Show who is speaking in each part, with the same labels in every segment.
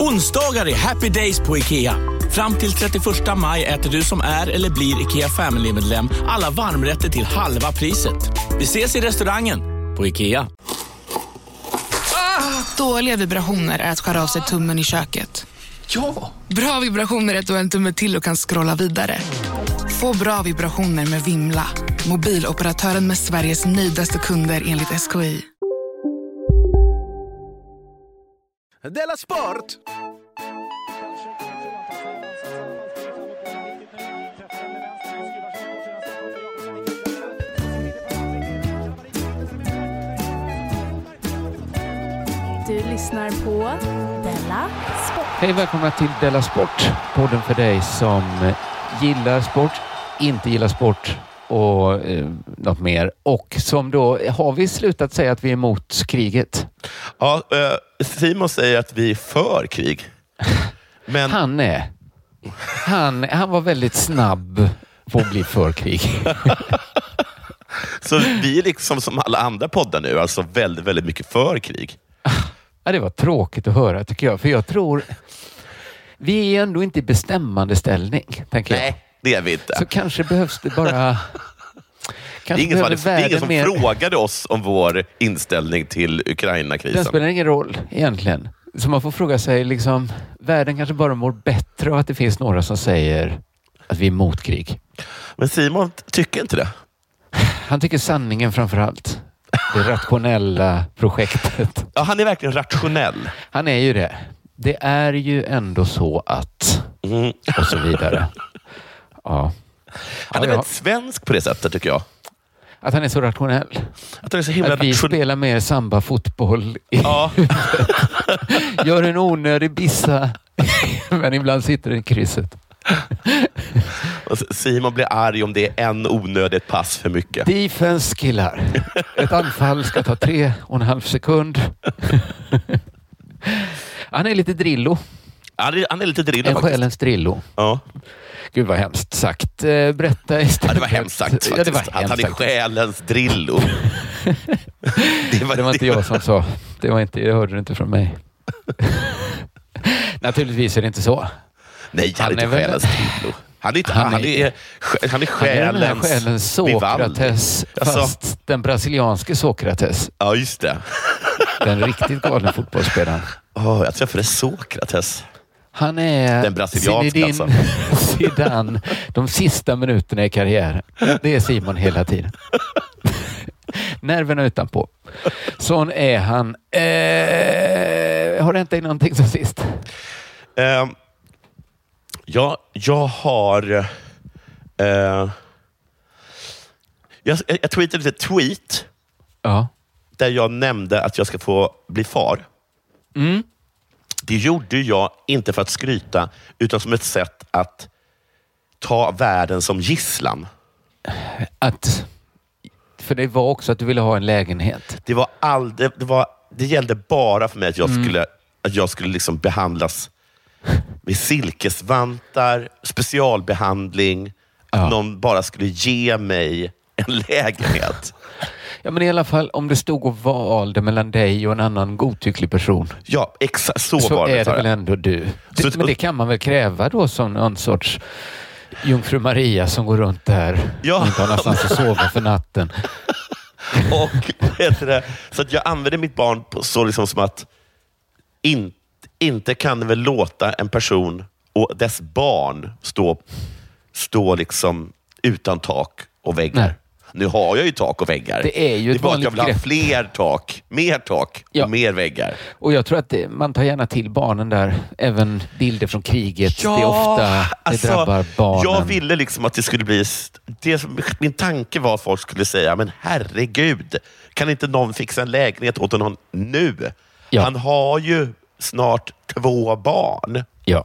Speaker 1: Onsdagar är happy days på IKEA. Fram till 31 maj äter du som är eller blir IKEA Family-medlem alla varmrätter till halva priset. Vi ses i restaurangen på IKEA.
Speaker 2: Dåliga vibrationer är att skära av sig tummen i köket.
Speaker 1: Ja!
Speaker 2: Bra vibrationer är att du har en tumme till och kan scrolla vidare. Få bra vibrationer med Vimla. Mobiloperatören med Sveriges nöjdaste kunder enligt SKI.
Speaker 3: Della Sport!
Speaker 4: Du lyssnar på Della Sport.
Speaker 5: Hej välkomna till Della Sport, podden för dig som gillar sport, inte gillar sport och eh, något mer. Och som då, har vi slutat säga att vi är emot kriget?
Speaker 3: Ja, eh, Simon säger att vi är för krig. Men
Speaker 5: Han är. Han, han var väldigt snabb på att bli för krig.
Speaker 3: så vi är liksom som alla andra poddar nu, alltså väldigt, väldigt mycket för krig.
Speaker 5: Ja, det var tråkigt att höra tycker jag, för jag tror vi är ändå inte i bestämmande ställning, tänker jag.
Speaker 3: Det är vi inte.
Speaker 5: Så kanske behövs det bara...
Speaker 3: Det
Speaker 5: Kanske
Speaker 3: är ingen som, hade, det ingen som
Speaker 5: mer...
Speaker 3: frågade oss om vår inställning till Ukraina-krisen.
Speaker 5: spelar ingen roll egentligen. Så man får fråga sig, liksom, världen kanske bara mår bättre av att det finns några som säger att vi är emot krig.
Speaker 3: Men Simon tycker inte det.
Speaker 5: Han tycker sanningen framför allt. Det rationella projektet.
Speaker 3: Ja, han är verkligen rationell.
Speaker 5: Han är ju det. Det är ju ändå så att...
Speaker 3: Mm.
Speaker 5: Och så vidare. Ja.
Speaker 3: Han är
Speaker 5: Ja,
Speaker 3: väldigt svensk på det sättet, tycker jag.
Speaker 5: Att han är så rationell.
Speaker 3: Att han är så himla
Speaker 5: Att vi
Speaker 3: rationell.
Speaker 5: spelar mer samba-fotboll. i-
Speaker 3: Ja,
Speaker 5: Gör en onödig bissa. Men ibland sitter den i krysset.
Speaker 3: Simon blir arg om det är en onödigt pass för mycket.
Speaker 5: Defense killar. Ett anfall ska ta tre och en halv sekund. Han är lite Drillo.
Speaker 3: Han är, han är lite drillad
Speaker 5: En
Speaker 3: faktiskt.
Speaker 5: själens Drillo.
Speaker 3: Ja.
Speaker 5: Gud vad hemskt sagt. Eh, Berätta istället.
Speaker 3: ja, det var hemskt sagt faktiskt.
Speaker 5: Ja, det var
Speaker 3: att
Speaker 5: hemskt
Speaker 3: han är själens Drillo. det,
Speaker 5: Det var inte jag som sa. Det, var inte, det hörde du inte från mig. Naturligtvis är det inte så.
Speaker 3: Nej, han,
Speaker 5: Han
Speaker 3: är inte själens Drillo. Han är, inte,
Speaker 5: Han
Speaker 3: han,
Speaker 5: är-
Speaker 3: är, han är
Speaker 5: Han
Speaker 3: själens
Speaker 5: själens. Sokrates,
Speaker 3: Alltså-
Speaker 5: fast den brasilianske Sokrates.
Speaker 3: Ja, just det.
Speaker 5: Den riktigt galna fotbollsspelaren.
Speaker 3: Oh, jag träffade Sokrates.
Speaker 5: Han är
Speaker 3: Den brasilianska
Speaker 5: Zinedine Zidane de sista minuterna i karriären. Det är Simon hela tiden. Nerverna utanpå. Sån är han. Eh, har det hänt dig någonting sen sist?
Speaker 3: Eh, jag, jag har... Eh, jag, jag tweetade ett tweet
Speaker 5: Ja.
Speaker 3: där jag nämnde att jag ska få bli far.
Speaker 5: Mm.
Speaker 3: Det gjorde jag inte för att skryta, utan som ett sätt att ta världen som gisslan.
Speaker 5: Att, för det var också att du ville ha en lägenhet.
Speaker 3: Det, var all, det, det, var, det gällde bara för mig att jag
Speaker 5: Mm.
Speaker 3: skulle, att jag skulle liksom behandlas med silkesvantar, specialbehandling, att
Speaker 5: Ja.
Speaker 3: någon bara skulle ge mig en lägenhet.
Speaker 5: Ja, men i alla fall om det stod och valde mellan dig och en annan godtycklig person.
Speaker 3: Ja, exakt så,
Speaker 5: Så
Speaker 3: var det.
Speaker 5: är det väl ändå du.
Speaker 3: Så-
Speaker 5: Det, men det kan man väl kräva då som någon sorts Jungfru Maria som går runt där
Speaker 3: Ja.
Speaker 5: och inte har någonstans att sova för natten.
Speaker 3: Och, det, så att jag använde mitt barn på, så liksom som att in, inte kan väl låta en person och dess barn stå, stå liksom utan tak och väggar.
Speaker 5: Nej.
Speaker 3: Nu har jag ju tak och väggar.
Speaker 5: Det är ju
Speaker 3: det
Speaker 5: ett
Speaker 3: bara att jag
Speaker 5: vanligt
Speaker 3: vill ha
Speaker 5: grepp.
Speaker 3: fler tak, mer tak
Speaker 5: Ja.
Speaker 3: och mer väggar.
Speaker 5: Och jag tror att det, man tar gärna till barnen där. Även bilder från kriget. det är ofta det
Speaker 3: alltså,
Speaker 5: drabbar barnen.
Speaker 3: Jag ville liksom att det skulle bli... Det, min tanke var att folk skulle säga, men herregud, kan inte någon fixa en lägenhet åt honom nu?
Speaker 5: Ja.
Speaker 3: Han har ju snart två barn.
Speaker 5: Ja.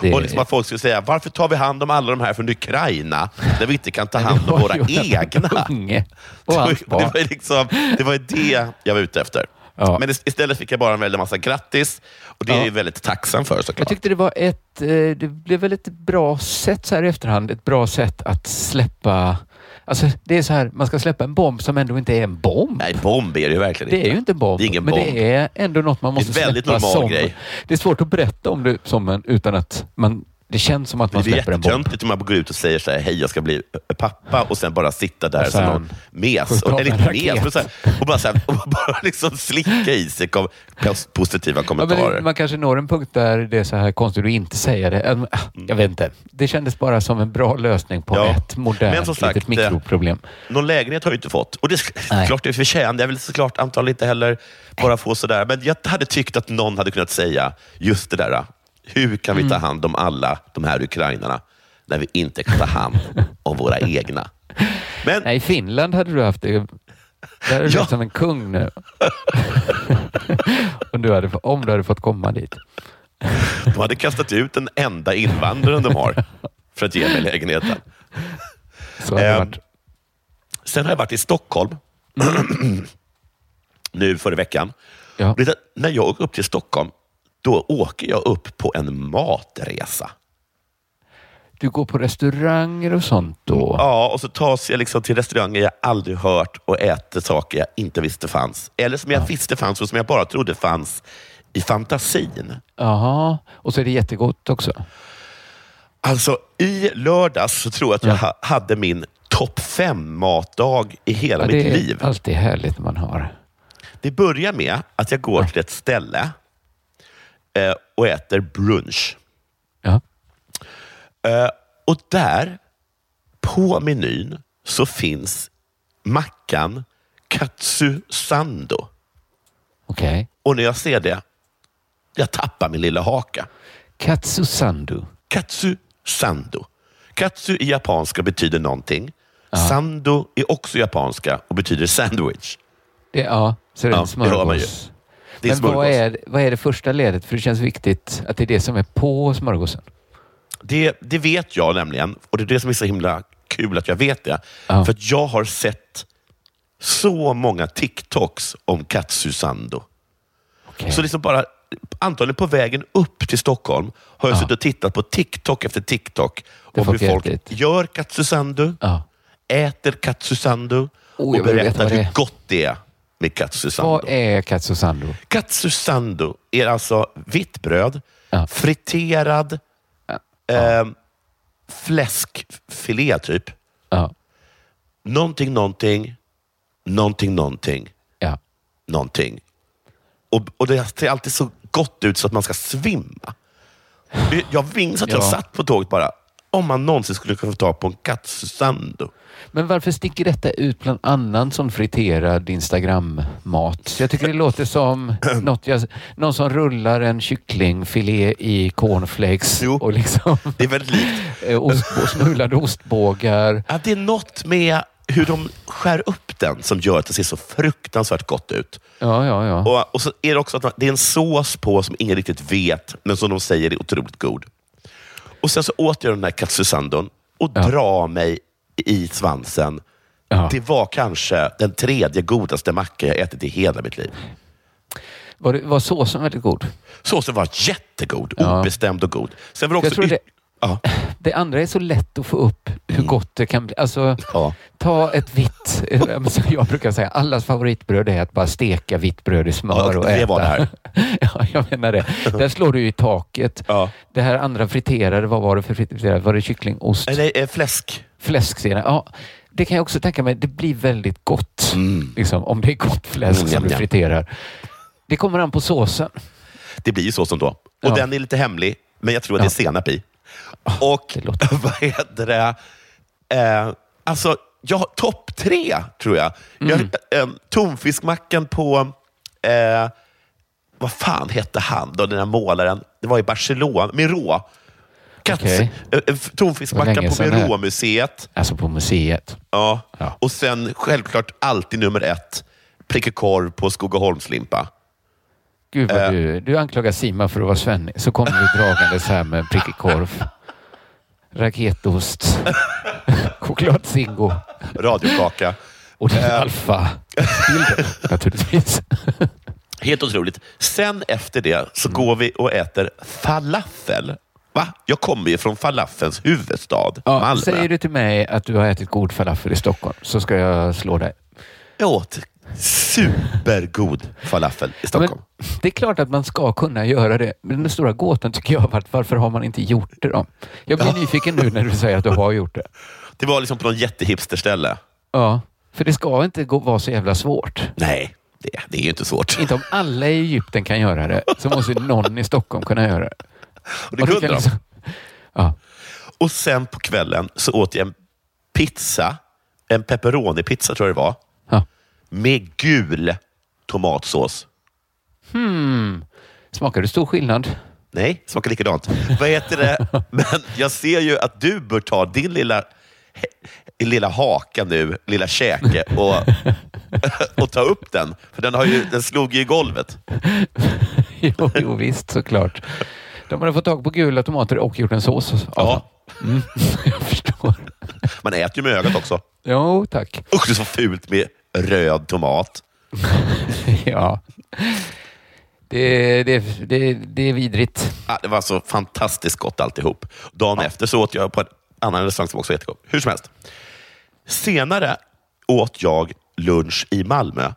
Speaker 5: Det,
Speaker 3: Och liksom att folk skulle säga, varför tar vi hand om alla de här från Ukraina när vi inte kan ta hand om våra egna?
Speaker 5: Unge och
Speaker 3: Det var,
Speaker 5: hans
Speaker 3: det var, liksom, det var det jag var ute efter.
Speaker 5: Ja.
Speaker 3: Men ist- istället fick jag bara en väldig massa grattis och det är
Speaker 5: Ja.
Speaker 3: jag ju väldigt tacksam för
Speaker 5: Jag
Speaker 3: såklart.
Speaker 5: tyckte det var ett, eh, det blev väl ett bra sätt så här i efterhand, ett bra sätt att släppa, alltså det är så här, man ska släppa en bomb som ändå inte är en bomb.
Speaker 3: Nej, bomb är det ju verkligen
Speaker 5: Det
Speaker 3: inte.
Speaker 5: är ju inte en bomb,
Speaker 3: Det är ingen
Speaker 5: men
Speaker 3: bomb.
Speaker 5: det är ändå något man
Speaker 3: Det är
Speaker 5: måste
Speaker 3: en väldigt
Speaker 5: släppa
Speaker 3: normal
Speaker 5: som...
Speaker 3: grej.
Speaker 5: Det är svårt att berätta om det som en utan att man... Det känns som att man
Speaker 3: Det är
Speaker 5: släpper en bomb.
Speaker 3: jättetöntigt om man går ut och säger så här, hej jag ska bli eh, pappa och sen bara sitta där som någon mes. Och, eller inte mes, men så här, och bara, så här, och bara liksom slicka i sig kom, pos- positiva
Speaker 5: Ja,
Speaker 3: kommentarer.
Speaker 5: men man kanske når en punkt där det är så här konstigt att inte säga det. Ah, Jag vet inte. Det kändes bara som en bra lösning på
Speaker 3: Ja.
Speaker 5: ett modernt
Speaker 3: Men som sagt,
Speaker 5: litet mikroproblem.
Speaker 3: Någon lägenhet har jag inte fått. Och det är klart det förtjänar jag vill såklart antagligen inte heller bara få sådär. Men jag hade tyckt att någon hade kunnat säga just det där. Hur kan vi
Speaker 5: Mm.
Speaker 3: ta hand om alla de här ukrainarna när vi inte kan ta hand om våra egna? Men
Speaker 5: Nej, i Finland hade du haft det. Där är du
Speaker 3: Ja.
Speaker 5: som en kung nu. om, du hade, om du hade fått komma dit.
Speaker 3: de hade kastat ut den enda invandraren de har för att ge mig lägenheten.
Speaker 5: Så
Speaker 3: Ehm,
Speaker 5: varit.
Speaker 3: Sen har jag varit i Stockholm nu förra veckan.
Speaker 5: Ja.
Speaker 3: När jag åker upp till Stockholm, då åker jag upp på en matresa.
Speaker 5: Du går på restauranger och sånt då?
Speaker 3: Ja, och så tas jag liksom till restauranger jag aldrig hört och äter saker jag inte visste fanns. Eller som jag visste fanns och som jag bara trodde fanns i fantasin.
Speaker 5: Jaha, och så är det jättegott också.
Speaker 3: Alltså, i lördags så tror jag att jag ha, hade min topp fem matdag i hela
Speaker 5: Ja,
Speaker 3: mitt
Speaker 5: det är
Speaker 3: liv.
Speaker 5: alltid härligt man har.
Speaker 3: Det börjar med att jag går till ett ställe eh, och äter brunch.
Speaker 5: Ja.
Speaker 3: Eh, och där, på menyn, så finns mackan Katsu Sando.
Speaker 5: Okej.
Speaker 3: Och när jag ser det, jag tappar min lilla haka.
Speaker 5: Katsu sandu.
Speaker 3: Katsu Sando. Katsu i japanska betyder någonting. Sando är också japanska och betyder sandwich.
Speaker 5: Det, ja, så det är
Speaker 3: Ja,
Speaker 5: en
Speaker 3: ju.
Speaker 5: smörgås.
Speaker 3: Det är
Speaker 5: Men vad
Speaker 3: smörgås.
Speaker 5: är, vad är det första ledet? För det känns viktigt att det är det som är på smörgåsen.
Speaker 3: Det, det vet jag nämligen och det är det som är så himla kul att jag vet det.
Speaker 5: Ja.
Speaker 3: För att jag har sett så många TikToks om Katsu Sando.
Speaker 5: Okej.
Speaker 3: Så liksom bara, antagligen på vägen upp till Stockholm har jag
Speaker 5: Ja.
Speaker 3: suttit och tittat på TikTok efter TikTok
Speaker 5: Det
Speaker 3: om hur folk
Speaker 5: ätit.
Speaker 3: gör Katsu Sando,
Speaker 5: Ja.
Speaker 3: äter Katsu Sando
Speaker 5: Oh,
Speaker 3: och berättar
Speaker 5: vad
Speaker 3: hur gott det är med Katsu Sando.
Speaker 5: Vad är katsu sandu?
Speaker 3: Katsu Sando är alltså vitt bröd,
Speaker 5: Ja.
Speaker 3: friterad
Speaker 5: Ja.
Speaker 3: eh, fläskfilé typ.
Speaker 5: Ja.
Speaker 3: Någonting, någonting, någonting, någonting,
Speaker 5: ja.
Speaker 3: någonting. Och, och det ser alltid så gott ut så att man ska svimma. Jag minns att jag
Speaker 5: Ja.
Speaker 3: satt på tåget bara, om man någonsin skulle kunna få tag på en katsu sando.
Speaker 5: Men varför sticker detta ut bland annan sån friterad Instagram-mat? Jag tycker det låter som något jag, någon som rullar en kycklingfilé i cornflakes
Speaker 3: Jo.
Speaker 5: och liksom
Speaker 3: Det är väldigt likt.
Speaker 5: eh, ost, och smulade ostbågar.
Speaker 3: Ja, det är något med hur de skär upp den som gör att det ser så fruktansvärt gott ut.
Speaker 5: Ja, ja, ja.
Speaker 3: Och, och så är det också att det är en sås på som ingen riktigt vet, men som de säger är otroligt god. Och Sen så åt jag den där katsusandon och
Speaker 5: Ja.
Speaker 3: dra mig i svansen.
Speaker 5: Ja.
Speaker 3: Det var kanske den tredje godaste macka jag ätit i hela mitt liv.
Speaker 5: Var, det, var såsen väldigt god?
Speaker 3: Såsen var jättegod,
Speaker 5: Ja.
Speaker 3: obestämd och god. Sen var det
Speaker 5: Jag
Speaker 3: också
Speaker 5: det-
Speaker 3: y- ja,
Speaker 5: Det andra är så lätt att få upp hur gott det kan bli. Alltså,
Speaker 3: ja.
Speaker 5: ta ett vitt, som jag brukar säga, allas favoritbröd är att bara steka vitt bröd i smör
Speaker 3: Ja,
Speaker 5: och
Speaker 3: det
Speaker 5: äta.
Speaker 3: var det här.
Speaker 5: ja, jag menar det. Där slår du i taket.
Speaker 3: Ja.
Speaker 5: Det här andra friterade, vad var det för friterade? Var det kyckling, ost,
Speaker 3: Eller eh, fläsk.
Speaker 5: fläsk? säger jag. Ja, det kan jag också tänka mig. Det blir väldigt gott. Liksom, om det är gott fläsk
Speaker 3: Mm,
Speaker 5: som du friterar. Det kommer an på såsen.
Speaker 3: Det blir ju så som då. Och
Speaker 5: Ja.
Speaker 3: den är lite hemlig, men jag tror att det är senap i. Och
Speaker 5: det låter-
Speaker 3: vad heter det? Eh, alltså, jag topp tre, tror jag.
Speaker 5: Mm.
Speaker 3: jag eh, tonfiskmackan på... Eh, vad fan hette han då, den här målaren? Det var i Barcelona. Miró.
Speaker 5: Okej.
Speaker 3: eh, eh, tonfiskmackan på. Miró-museet.
Speaker 5: Alltså på museet.
Speaker 3: Ja.
Speaker 5: Ja.
Speaker 3: Och sen självklart alltid nummer ett, prickkorv på Skogaholmslimpa.
Speaker 5: Gud vad
Speaker 3: Eh.
Speaker 5: du, du anklagar Sima för att vara svennig. Så kommer du dragandes här med prickig korv. Raketost. Chokladzingo.
Speaker 3: Radiokaka.
Speaker 5: Och din
Speaker 3: Eh.
Speaker 5: alfa-bilder naturligtvis.
Speaker 3: Helt otroligt. Sen efter det så går vi och äter falafel. Va? Jag kommer ju från falafelns huvudstad,
Speaker 5: Ja,
Speaker 3: Malmö.
Speaker 5: säger du till mig att du har ätit god falafel i Stockholm så ska jag slå dig.
Speaker 3: Jag åt supergod falafel i
Speaker 5: Ja,
Speaker 3: Stockholm.
Speaker 5: Men det är klart att man ska kunna göra det. Men den stora gåtan tycker jag har varit varför har man inte gjort det då? Jag blir nyfiken nu när du säger att du har gjort det.
Speaker 3: Det var liksom på någon jättehipsterställe.
Speaker 5: Ja, för det ska inte gå, vara så jävla svårt.
Speaker 3: Nej, det, det är ju inte svårt.
Speaker 5: Inte om alla i Egypten kan göra det, så måste någon i Stockholm kunna göra det.
Speaker 3: Och det kunde de.
Speaker 5: liksom- Ja.
Speaker 3: Och sen på kvällen så åt jag en pizza, en pepperoni-pizza tror jag det var,
Speaker 5: Ja.
Speaker 3: Med gul tomatsås.
Speaker 5: Hmm. Smakar det stor skillnad?
Speaker 3: Nej, smakar likadant. Vad heter det? Men jag ser ju att du bör ta din lilla, lilla haka nu, lilla käke och, och ta upp den. För den, har ju, den slog ju i golvet.
Speaker 5: jo, jo, visst såklart. De hade fått tag på gula tomater och gjort en sås.
Speaker 3: Ja.
Speaker 5: Mm, jag förstår.
Speaker 3: Man äter ju med ögat också.
Speaker 5: Jo, tack.
Speaker 3: Usch, det är så fult med röd tomat.
Speaker 5: Ja. Det, det, det, det är vidrigt.
Speaker 3: Ah, det var så fantastiskt gott alltihop. Dagen efter så åt jag på en annan restaurang som också var jättegod. Hur som helst. Senare åt jag lunch i Malmö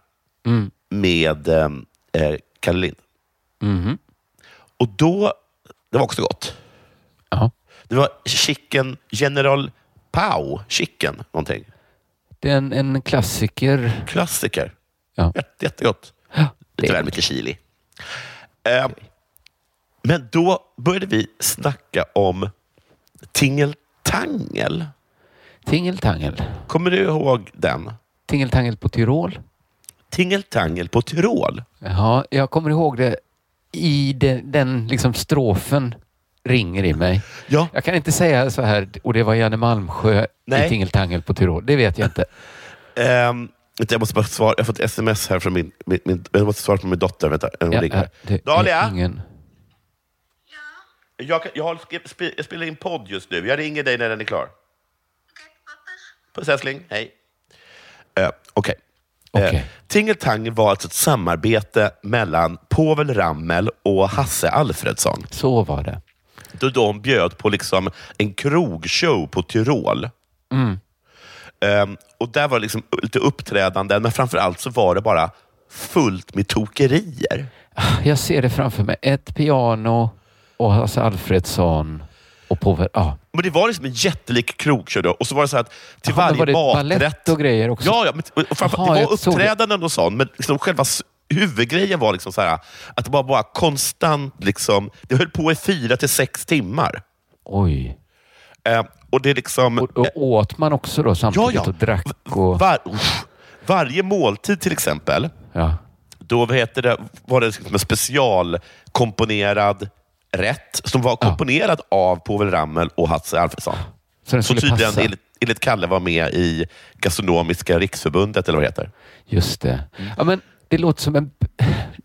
Speaker 3: med eh, eh, Kalle Lind.
Speaker 5: Mhm.
Speaker 3: Och då, det var också gott.
Speaker 5: Ja.
Speaker 3: Det var chicken General Pau chicken, någonting.
Speaker 5: Det är en, en klassiker.
Speaker 3: Klassiker.
Speaker 5: Ja.
Speaker 3: Jätte, jättegott.
Speaker 5: Ja,
Speaker 3: Lite väl mycket chili. Eh, men då började vi snacka om tingeltangel.
Speaker 5: Tingeltangel.
Speaker 3: Kommer du ihåg den?
Speaker 5: Tingeltangel på Tyrol.
Speaker 3: Tingeltangel på Tyrol.
Speaker 5: Ja, jag kommer ihåg det i den, den liksom strofen ringer i mig.
Speaker 3: Ja.
Speaker 5: Jag kan inte säga så här, och det var Janne Malmsjö
Speaker 3: Nej.
Speaker 5: i Tingeltangel på Tyrol. Det vet jag inte.
Speaker 3: Vänta, jag måste bara svara. Jag har fått sms här från min... min, min jag måste svara på min dotter. Vänta, hon
Speaker 5: Ja,
Speaker 3: ringer.
Speaker 5: det är
Speaker 3: Dahlia?
Speaker 5: Ingen...
Speaker 3: Jag, kan, jag, har, jag spelar in podd just nu. Jag ringer dig när den är klar. Puss älskling. Hej. Uh, Okej. Eh,
Speaker 5: Okej.
Speaker 3: Tingeltangel var alltså ett samarbete mellan Povel Ramel och Hasse Alfredsson.
Speaker 5: Så var det.
Speaker 3: Då de bjöd på liksom en krogshow på Tyrol.
Speaker 5: Mm.
Speaker 3: Ehm, och där var det liksom lite uppträdanden, men framför allt så var det bara fullt med tokerier.
Speaker 5: Jag ser det framför mig. Ett piano och Hasse Alfredsson och på... Ja.
Speaker 3: Men det var liksom en jättelik krogshow då. Och så var det så att till
Speaker 5: men
Speaker 3: varje
Speaker 5: var det
Speaker 3: maträtt...
Speaker 5: och grejer också?
Speaker 3: Ja, ja men, och framför,
Speaker 5: Jaha,
Speaker 3: det var
Speaker 5: såg det.
Speaker 3: uppträdanden och sånt, men liksom själva huvudgrejen var liksom så här, att det var bara konstant... Liksom, det höll på i fyra till sex timmar.
Speaker 5: Oj.
Speaker 3: Ehm, och det liksom...
Speaker 5: Och, och åt man också då samtidigt
Speaker 3: Ja, ja.
Speaker 5: och drack och...
Speaker 3: Var, varje måltid till exempel,
Speaker 5: Ja.
Speaker 3: då vad heter det, var det liksom en specialkomponerad rätt som var komponerad av Povel Ramel och Hasse Alfredsson.
Speaker 5: Så skulle
Speaker 3: tydligen
Speaker 5: passa.
Speaker 3: enligt, enligt Kalle var med i Gastronomiska riksförbundet, eller vad det heter.
Speaker 5: Just det. Ja, men det låter som en...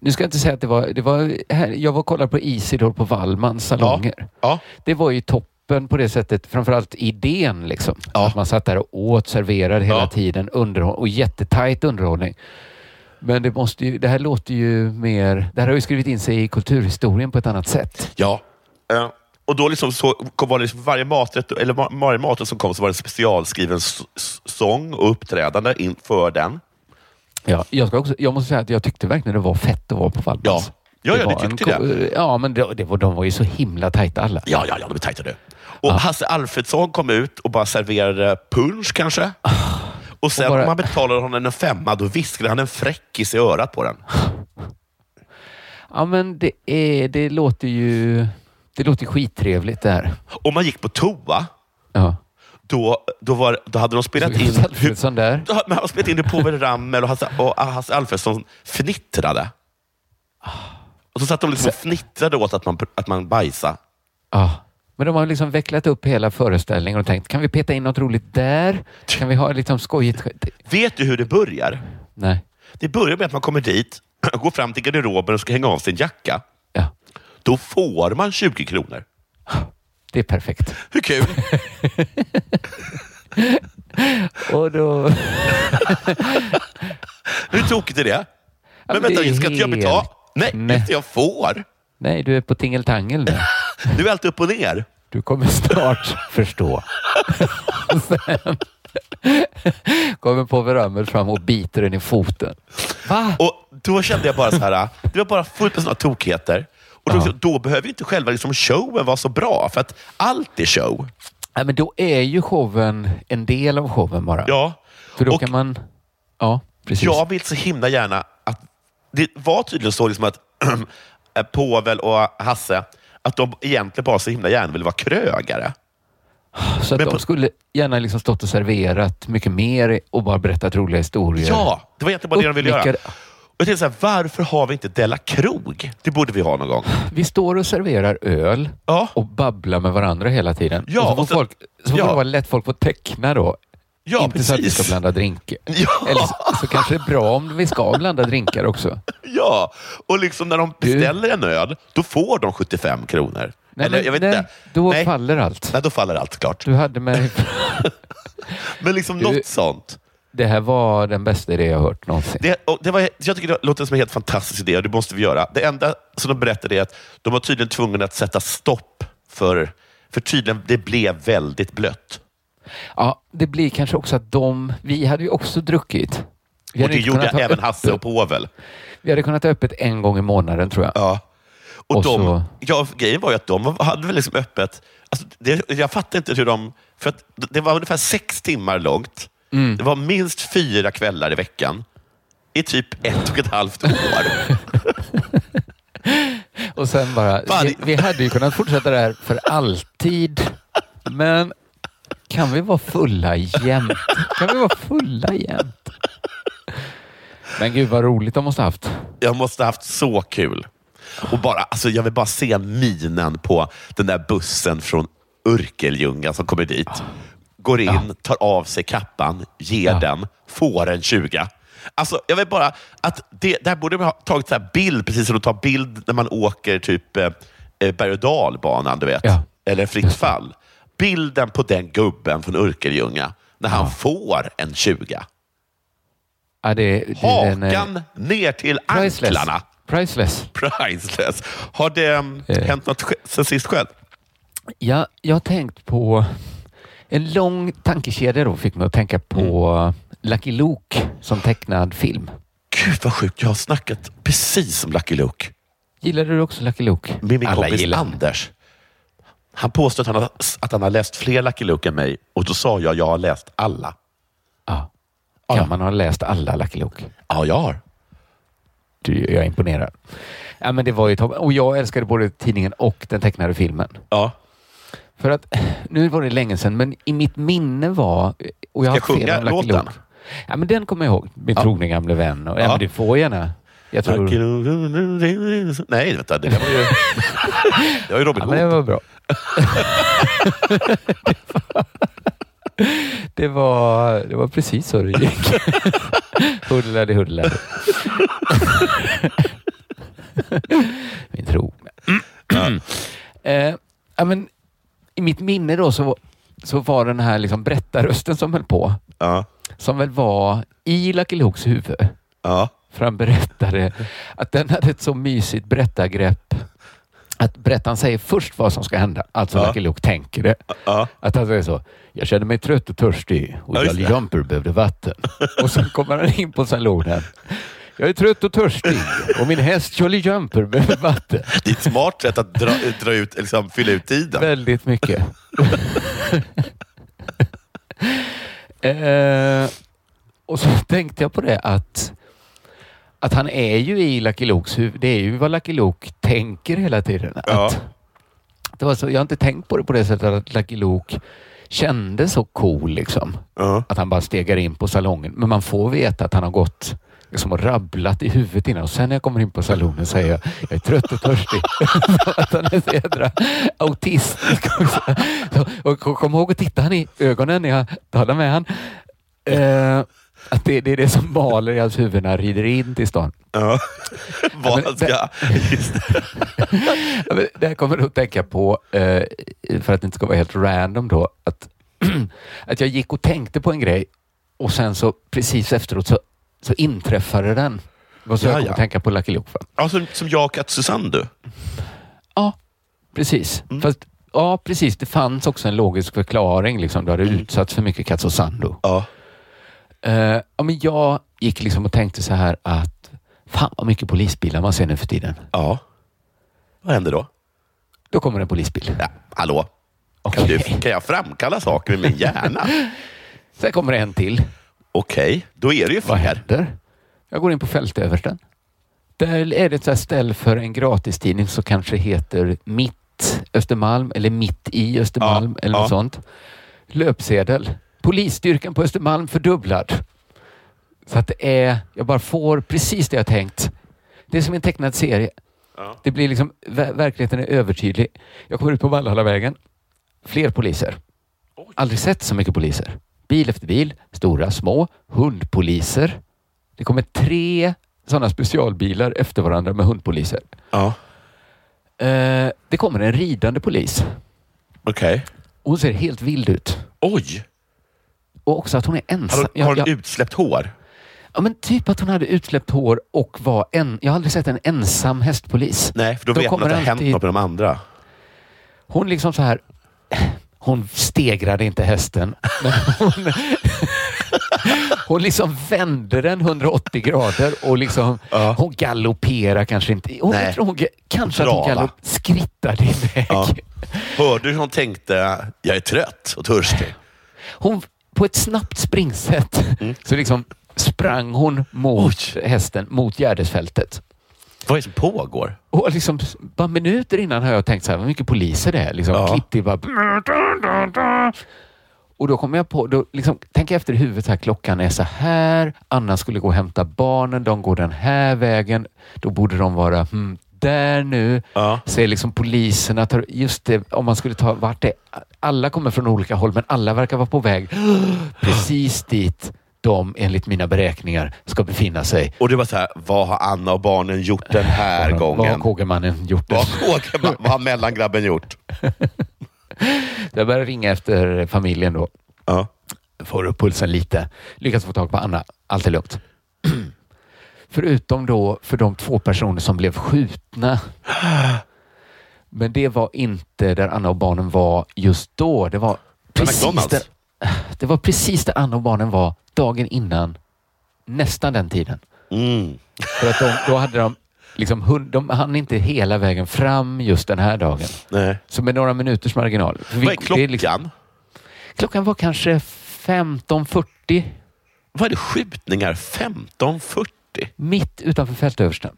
Speaker 5: Nu ska jag inte säga att det var... Det var här, jag var och kollade på Isidor på Wallmans salonger.
Speaker 3: Ja.
Speaker 5: Det var ju toppen på det sättet, framförallt idén. Liksom.
Speaker 3: Ja.
Speaker 5: Att man satt där och åt, serverade hela
Speaker 3: Ja.
Speaker 5: tiden underhåll, och jättetajt underhållning. Men det, måste ju, det här låter ju mer... Det här har ju skrivit in sig i kulturhistorien på ett annat sätt.
Speaker 3: Ja. Eh, och då liksom så var det liksom varje maträtt, eller var- varje maträtt som kom så var det en specialskriven sång och uppträdande inför den.
Speaker 5: Ja, jag, ska också, jag måste säga att jag tyckte verkligen det var fett att vara på Wallmans.
Speaker 3: Ja. Ja, ja, du
Speaker 5: en
Speaker 3: tyckte
Speaker 5: ko-
Speaker 3: det.
Speaker 5: Ja, men det, det var, de var ju så himla tajta alla.
Speaker 3: Ja, ja, ja, de är tajta du. Och Hasse Alfredsson kom ut och bara serverade punch kanske. Och sen
Speaker 5: Och bara-
Speaker 3: om man betalade honom en femma, då viskade han en fräckis i örat på den.
Speaker 5: Ja, men det, är, det låter ju... Det låter skittrevligt det här.
Speaker 3: Om man gick på toa,
Speaker 5: Ja.
Speaker 3: Då, då, var, då hade de spelat in...
Speaker 5: Alfredsson där.
Speaker 3: Då hade spelat in hur Povel Ramel och Hasse, och Hasse Alfredsson fnittrade. Och så satt de liksom och fnittrade åt att man, att man bajsade.
Speaker 5: Ja. Men de har liksom vecklat upp hela föreställningen och tänkt, kan vi peta in något roligt där? Kan vi ha liksom skojigt?
Speaker 3: Vet du hur det börjar?
Speaker 5: Nej.
Speaker 3: Det börjar med att man kommer dit går fram till garderoben och ska hänga av sin jacka,
Speaker 5: Ja,
Speaker 3: då får man 20 kronor.
Speaker 5: Det är perfekt.
Speaker 3: Hur kul?
Speaker 5: Och då...
Speaker 3: Hur tokigt är det?
Speaker 5: Ja,
Speaker 3: Men
Speaker 5: det
Speaker 3: vänta,
Speaker 5: är
Speaker 3: ska inte jag
Speaker 5: helt
Speaker 3: betala? Nej,
Speaker 5: knäppt.
Speaker 3: inte jag får.
Speaker 5: Nej, du är på tingeltangel nu.
Speaker 3: Du är alltid upp och ner.
Speaker 5: Du kommer snart förstå. Sen kommer Povel Ramel fram och biter den i foten. Va?
Speaker 3: Och Då kände jag bara så här, det var bara fullt med sådana tokigheter. Och då,
Speaker 5: Ja.
Speaker 3: då behöver inte själva liksom showen vara så bra, för att allt är show.
Speaker 5: Ja, men då är ju showen en del av showen bara.
Speaker 3: Ja.
Speaker 5: För då
Speaker 3: och
Speaker 5: kan man... Ja, precis.
Speaker 3: jag vill så himla gärna att... Det var tydligen så liksom att Povel och Hasse, att de egentligen bara så himla gärna vill vara krögare.
Speaker 5: Så att
Speaker 3: men
Speaker 5: de
Speaker 3: på-
Speaker 5: skulle gärna liksom stått och serverat mycket mer och bara berättat roliga historier.
Speaker 3: Ja, det var egentligen bara det de ville göra. Och jag så här, varför har vi inte Della Krog? Det borde vi ha någon gång.
Speaker 5: Vi står och serverar öl
Speaker 3: Ja.
Speaker 5: och babblar med varandra hela tiden.
Speaker 3: Ja,
Speaker 5: och så får,
Speaker 3: och så-
Speaker 5: folk, så får
Speaker 3: ja.
Speaker 5: det vara lätt folk får teckna då.
Speaker 3: Ja,
Speaker 5: Inte så att vi
Speaker 3: precis.
Speaker 5: ska blanda drinkar.
Speaker 3: Ja.
Speaker 5: Eller så, så kanske det är bra om vi ska blanda drinkar också.
Speaker 3: Ja, och liksom när de
Speaker 5: Du-
Speaker 3: beställer en öl, då får de 75 kronor.
Speaker 5: Nej,
Speaker 3: Eller jag vet
Speaker 5: nej,
Speaker 3: inte.
Speaker 5: Då
Speaker 3: Nej.
Speaker 5: faller allt.
Speaker 3: Nej, då faller allt klart.
Speaker 5: Du hade med
Speaker 3: Men liksom
Speaker 5: Du-
Speaker 3: något sånt.
Speaker 5: Det här var den bästa idé jag har hört någonsin.
Speaker 3: Det, det var, jag tycker det låter som en helt fantastisk idé och det måste vi göra. Det enda som de berättade är att de var tydligen tvungna att sätta stopp för, för tydligen det blev väldigt blött.
Speaker 5: Ja, det blir kanske också att de... Vi hade ju också druckit.
Speaker 3: Och det gjorde även Hasse och. Povel.
Speaker 5: Vi hade kunnat ha öppet en gång i månaden tror jag.
Speaker 3: Ja. Och,
Speaker 5: Och
Speaker 3: de,
Speaker 5: så-
Speaker 3: ja, grejen var ju att de hade väl liksom öppet... Alltså det, jag fattar inte hur de... För att det var ungefär sex timmar långt.
Speaker 5: Mm.
Speaker 3: Det var minst fyra kvällar i veckan. I typ ett och ett halvt år.
Speaker 5: Och sen bara... Vi, vi hade ju kunnat fortsätta det här för alltid. Men kan vi vara fulla jämt? Kan vi vara fulla jämt? Men gud vad roligt de måste haft.
Speaker 3: Jag måste ha haft så kul. Och bara, alltså jag vill bara se minen på den där bussen från Örkelljunga som kommer dit. Går in, tar av sig kappan, ger
Speaker 5: Ja.
Speaker 3: den, får en 20. Alltså, jag vill bara att det, där borde man ha tagit så här bild, precis som de tar bild när man åker typ eh, eh, berg och dalbanan, du vet.
Speaker 5: Ja.
Speaker 3: Eller fritt fall. Bilden på den gubben från Örkelljunga när han får en 20.
Speaker 5: Ja, det, det, är
Speaker 3: Hakan ner till
Speaker 5: priceless.
Speaker 3: anklarna.
Speaker 5: Priceless.
Speaker 3: Priceless. Har det um,
Speaker 5: Eh.
Speaker 3: hänt något sen sist själv?
Speaker 5: Ja, jag har tänkt på en lång tankekedja då fick mig att tänka på
Speaker 3: Mm.
Speaker 5: Lucky Luke som tecknad film.
Speaker 3: Gud vad sjukt. Jag har snackat precis om Lucky Luke
Speaker 5: Gillade du också Lucky Luke?
Speaker 3: med min
Speaker 5: Alla
Speaker 3: kompis
Speaker 5: gillar.
Speaker 3: Anders. Han påstår att han, har, att han har läst fler Lucky Luke än mig och då sa jag jag har läst alla.
Speaker 5: Ja.
Speaker 3: Ja.
Speaker 5: Kan man ha läst alla Lucky Luke?
Speaker 3: Ja, jag har.
Speaker 5: Du, jag är imponerad. Ja, men det var ju. Och jag älskade både tidningen och den tecknade filmen.
Speaker 3: Ja.
Speaker 5: För att, nu var det länge sedan, men i mitt minne var... Och jag
Speaker 3: Ska jag sjunga låten?
Speaker 5: Ja, men den kommer jag ihåg. Min
Speaker 3: Ja.
Speaker 5: trogne gamle vän. Och, ja.
Speaker 3: Ja.
Speaker 5: men du får gärna. Jag tror...
Speaker 3: Nej, vänta. Det var ju, det var ju Robin
Speaker 5: Ja, men det
Speaker 3: Hood.
Speaker 5: var bra. det, var, det var precis så det gick. huddlade, huddlade. Min trogna. eh, ja, men, I mitt minne då så, så var den här liksom berättarrösten som höll på,
Speaker 3: Ja.
Speaker 5: som väl var i Lucky Lukes huvud.
Speaker 3: Ja.
Speaker 5: För han berättade att den hade ett så mysigt berättargrepp att berättaren säger först vad som ska hända. Alltså
Speaker 3: Ja.
Speaker 5: Lucky Luke tänker det.
Speaker 3: Ja.
Speaker 5: Att han säger så. Jag känner mig trött och törstig och
Speaker 3: Ja, just
Speaker 5: Jolly
Speaker 3: det.
Speaker 5: Jumper behövde vatten. och sen kommer han in på salonen. Jag är trött och törstig och min häst Jolly Jumper behöver vatten.
Speaker 3: Det är ett smart sätt att dra, dra ut, liksom, fylla ut tiden.
Speaker 5: Väldigt mycket. eh, och så tänkte jag på det att, att han är ju i Lucky Lukes huvud. Det är ju vad Lucky Luke tänker hela tiden.
Speaker 3: Ja.
Speaker 5: Att, det var så, jag har inte tänkt på det på det sättet att Lucky Luke kände så cool liksom.
Speaker 3: Ja.
Speaker 5: Att han bara stegar in på salongen. Men man får veta att han har gått liksom och rabblat i huvudet innan och sen när jag kommer in på salonen säger jag jag är trött och törstig. han är så jädra autistisk och kom ihåg att titta han i ögonen när jag talar med han. Eh, att det, det är det som maler i hans huvud när han rider in till stan.
Speaker 3: Ja. Vad ska... Just det.
Speaker 5: Det här kommer du att tänka på, eh, för att det inte ska vara helt random då, att, att jag gick och tänkte på en grej och sen så precis efteråt så, så inträffade den. Var så
Speaker 3: Ja,
Speaker 5: jag kom
Speaker 3: ja.
Speaker 5: att tänka på Lucky Luke.
Speaker 3: Ja, som, som jag och Susanne du.
Speaker 5: Ja, precis.
Speaker 3: Mm.
Speaker 5: Fast, ja, precis. Det fanns också en logisk förklaring. Liksom. Du hade
Speaker 3: Mm.
Speaker 5: utsatts för mycket Katsosando.
Speaker 3: Ja.
Speaker 5: Uh, ja, men jag gick liksom och tänkte så här att fan vad mycket polisbilar man ser nu för tiden.
Speaker 3: ja. Vad händer då?
Speaker 5: Då kommer en polisbil.
Speaker 3: Ja, hallå? Kan,
Speaker 5: Okej.
Speaker 3: du, kan jag framkalla saker med min hjärna?
Speaker 5: Sen kommer det en till.
Speaker 3: Okej, då är det ju
Speaker 5: Vad
Speaker 3: fler.
Speaker 5: händer? Jag går in på fältöversten. Där är det ett så här ställ för en gratistidning som kanske heter Mitt Östermalm eller Mitt i Östermalm
Speaker 3: Ja,
Speaker 5: eller något
Speaker 3: ja.
Speaker 5: sånt. Löpsedel. Polisstyrkan på Östermalm fördubblad. Så att det är, jag bara får precis det jag tänkt. Det är som en tecknad serie.
Speaker 3: Ja.
Speaker 5: Det blir liksom, ver- verkligheten är övertydlig. Jag kommer ut på Valhallavägen. Fler poliser. Aldrig sett så mycket poliser. Bil efter bil, stora, små, hundpoliser. Det kommer tre sådana specialbilar efter varandra med hundpoliser.
Speaker 3: Ja.
Speaker 5: Eh, det kommer en ridande polis.
Speaker 3: Okej.
Speaker 5: Hon ser helt vild ut.
Speaker 3: Oj!
Speaker 5: Och också att hon är ensam.
Speaker 3: Har,
Speaker 5: Jag-
Speaker 3: har hon
Speaker 5: jag-
Speaker 3: utsläppt hår?
Speaker 5: ja, men typ att hon hade utsläppt hår och var en... Jag har aldrig sett en ensam hästpolis.
Speaker 3: Nej, för då,
Speaker 5: Då
Speaker 3: vet man
Speaker 5: kommer
Speaker 3: att det har hänt något med de andra.
Speaker 5: Hon liksom så här... Hon stegrade inte hästen, hon, hon liksom vände den 180 grader och liksom,
Speaker 3: Ja.
Speaker 5: hon galopperar kanske inte. Hon,
Speaker 3: Nej.
Speaker 5: jag tror hon, kanske att hon galopp, skrittade iväg.
Speaker 3: Ja. Hörde hur hon tänkte, jag är trött och törstig?
Speaker 5: Hon, på ett snabbt springsätt
Speaker 3: Mm.
Speaker 5: så liksom sprang hon mot hästen, mot Gärdesfältet.
Speaker 3: Vad är det som pågår?
Speaker 5: Och liksom, bara minuter innan har jag tänkt så här, vad mycket poliser det är. Liksom,
Speaker 3: Ja.
Speaker 5: Till bara... Och då kommer jag på, då liksom, jag efter i huvudet här, klockan är så här, Anna skulle gå och hämta barnen, de går den här vägen, då borde de vara hmm, där nu.
Speaker 3: Ja.
Speaker 5: Ser liksom poliserna, tar, just det, om man skulle ta vart det alla kommer från olika håll, men alla verkar vara på väg precis dit de enligt mina beräkningar ska befinna sig.
Speaker 3: Och det var så här, vad har Anna och barnen gjort den här
Speaker 5: Vad har
Speaker 3: gången?
Speaker 5: Kågemannen gjort?
Speaker 3: Vad har Kågeman- vad har mellangrabben gjort?
Speaker 5: Jag börjar ringa efter familjen då.
Speaker 3: Ja.
Speaker 5: Får upp pulsen lite. Lyckas få tag på Anna. Allt är lugnt. Förutom då för de två personer som blev skjutna. Men det var inte där Anna och barnen var just då. Det var precis där, det var precis där Anna och barnen var dagen innan. Nästan den tiden.
Speaker 3: Mm.
Speaker 5: För att de, då hade de liksom, hund- de hann inte hela vägen fram just den här dagen.
Speaker 3: Nej.
Speaker 5: Så med några minuters marginal. Vi-
Speaker 3: Vad är klockan?
Speaker 5: liksom- klockan var kanske 15.40
Speaker 3: Vad är det skjutningar 15.40?
Speaker 5: mitt utanför fältöversten.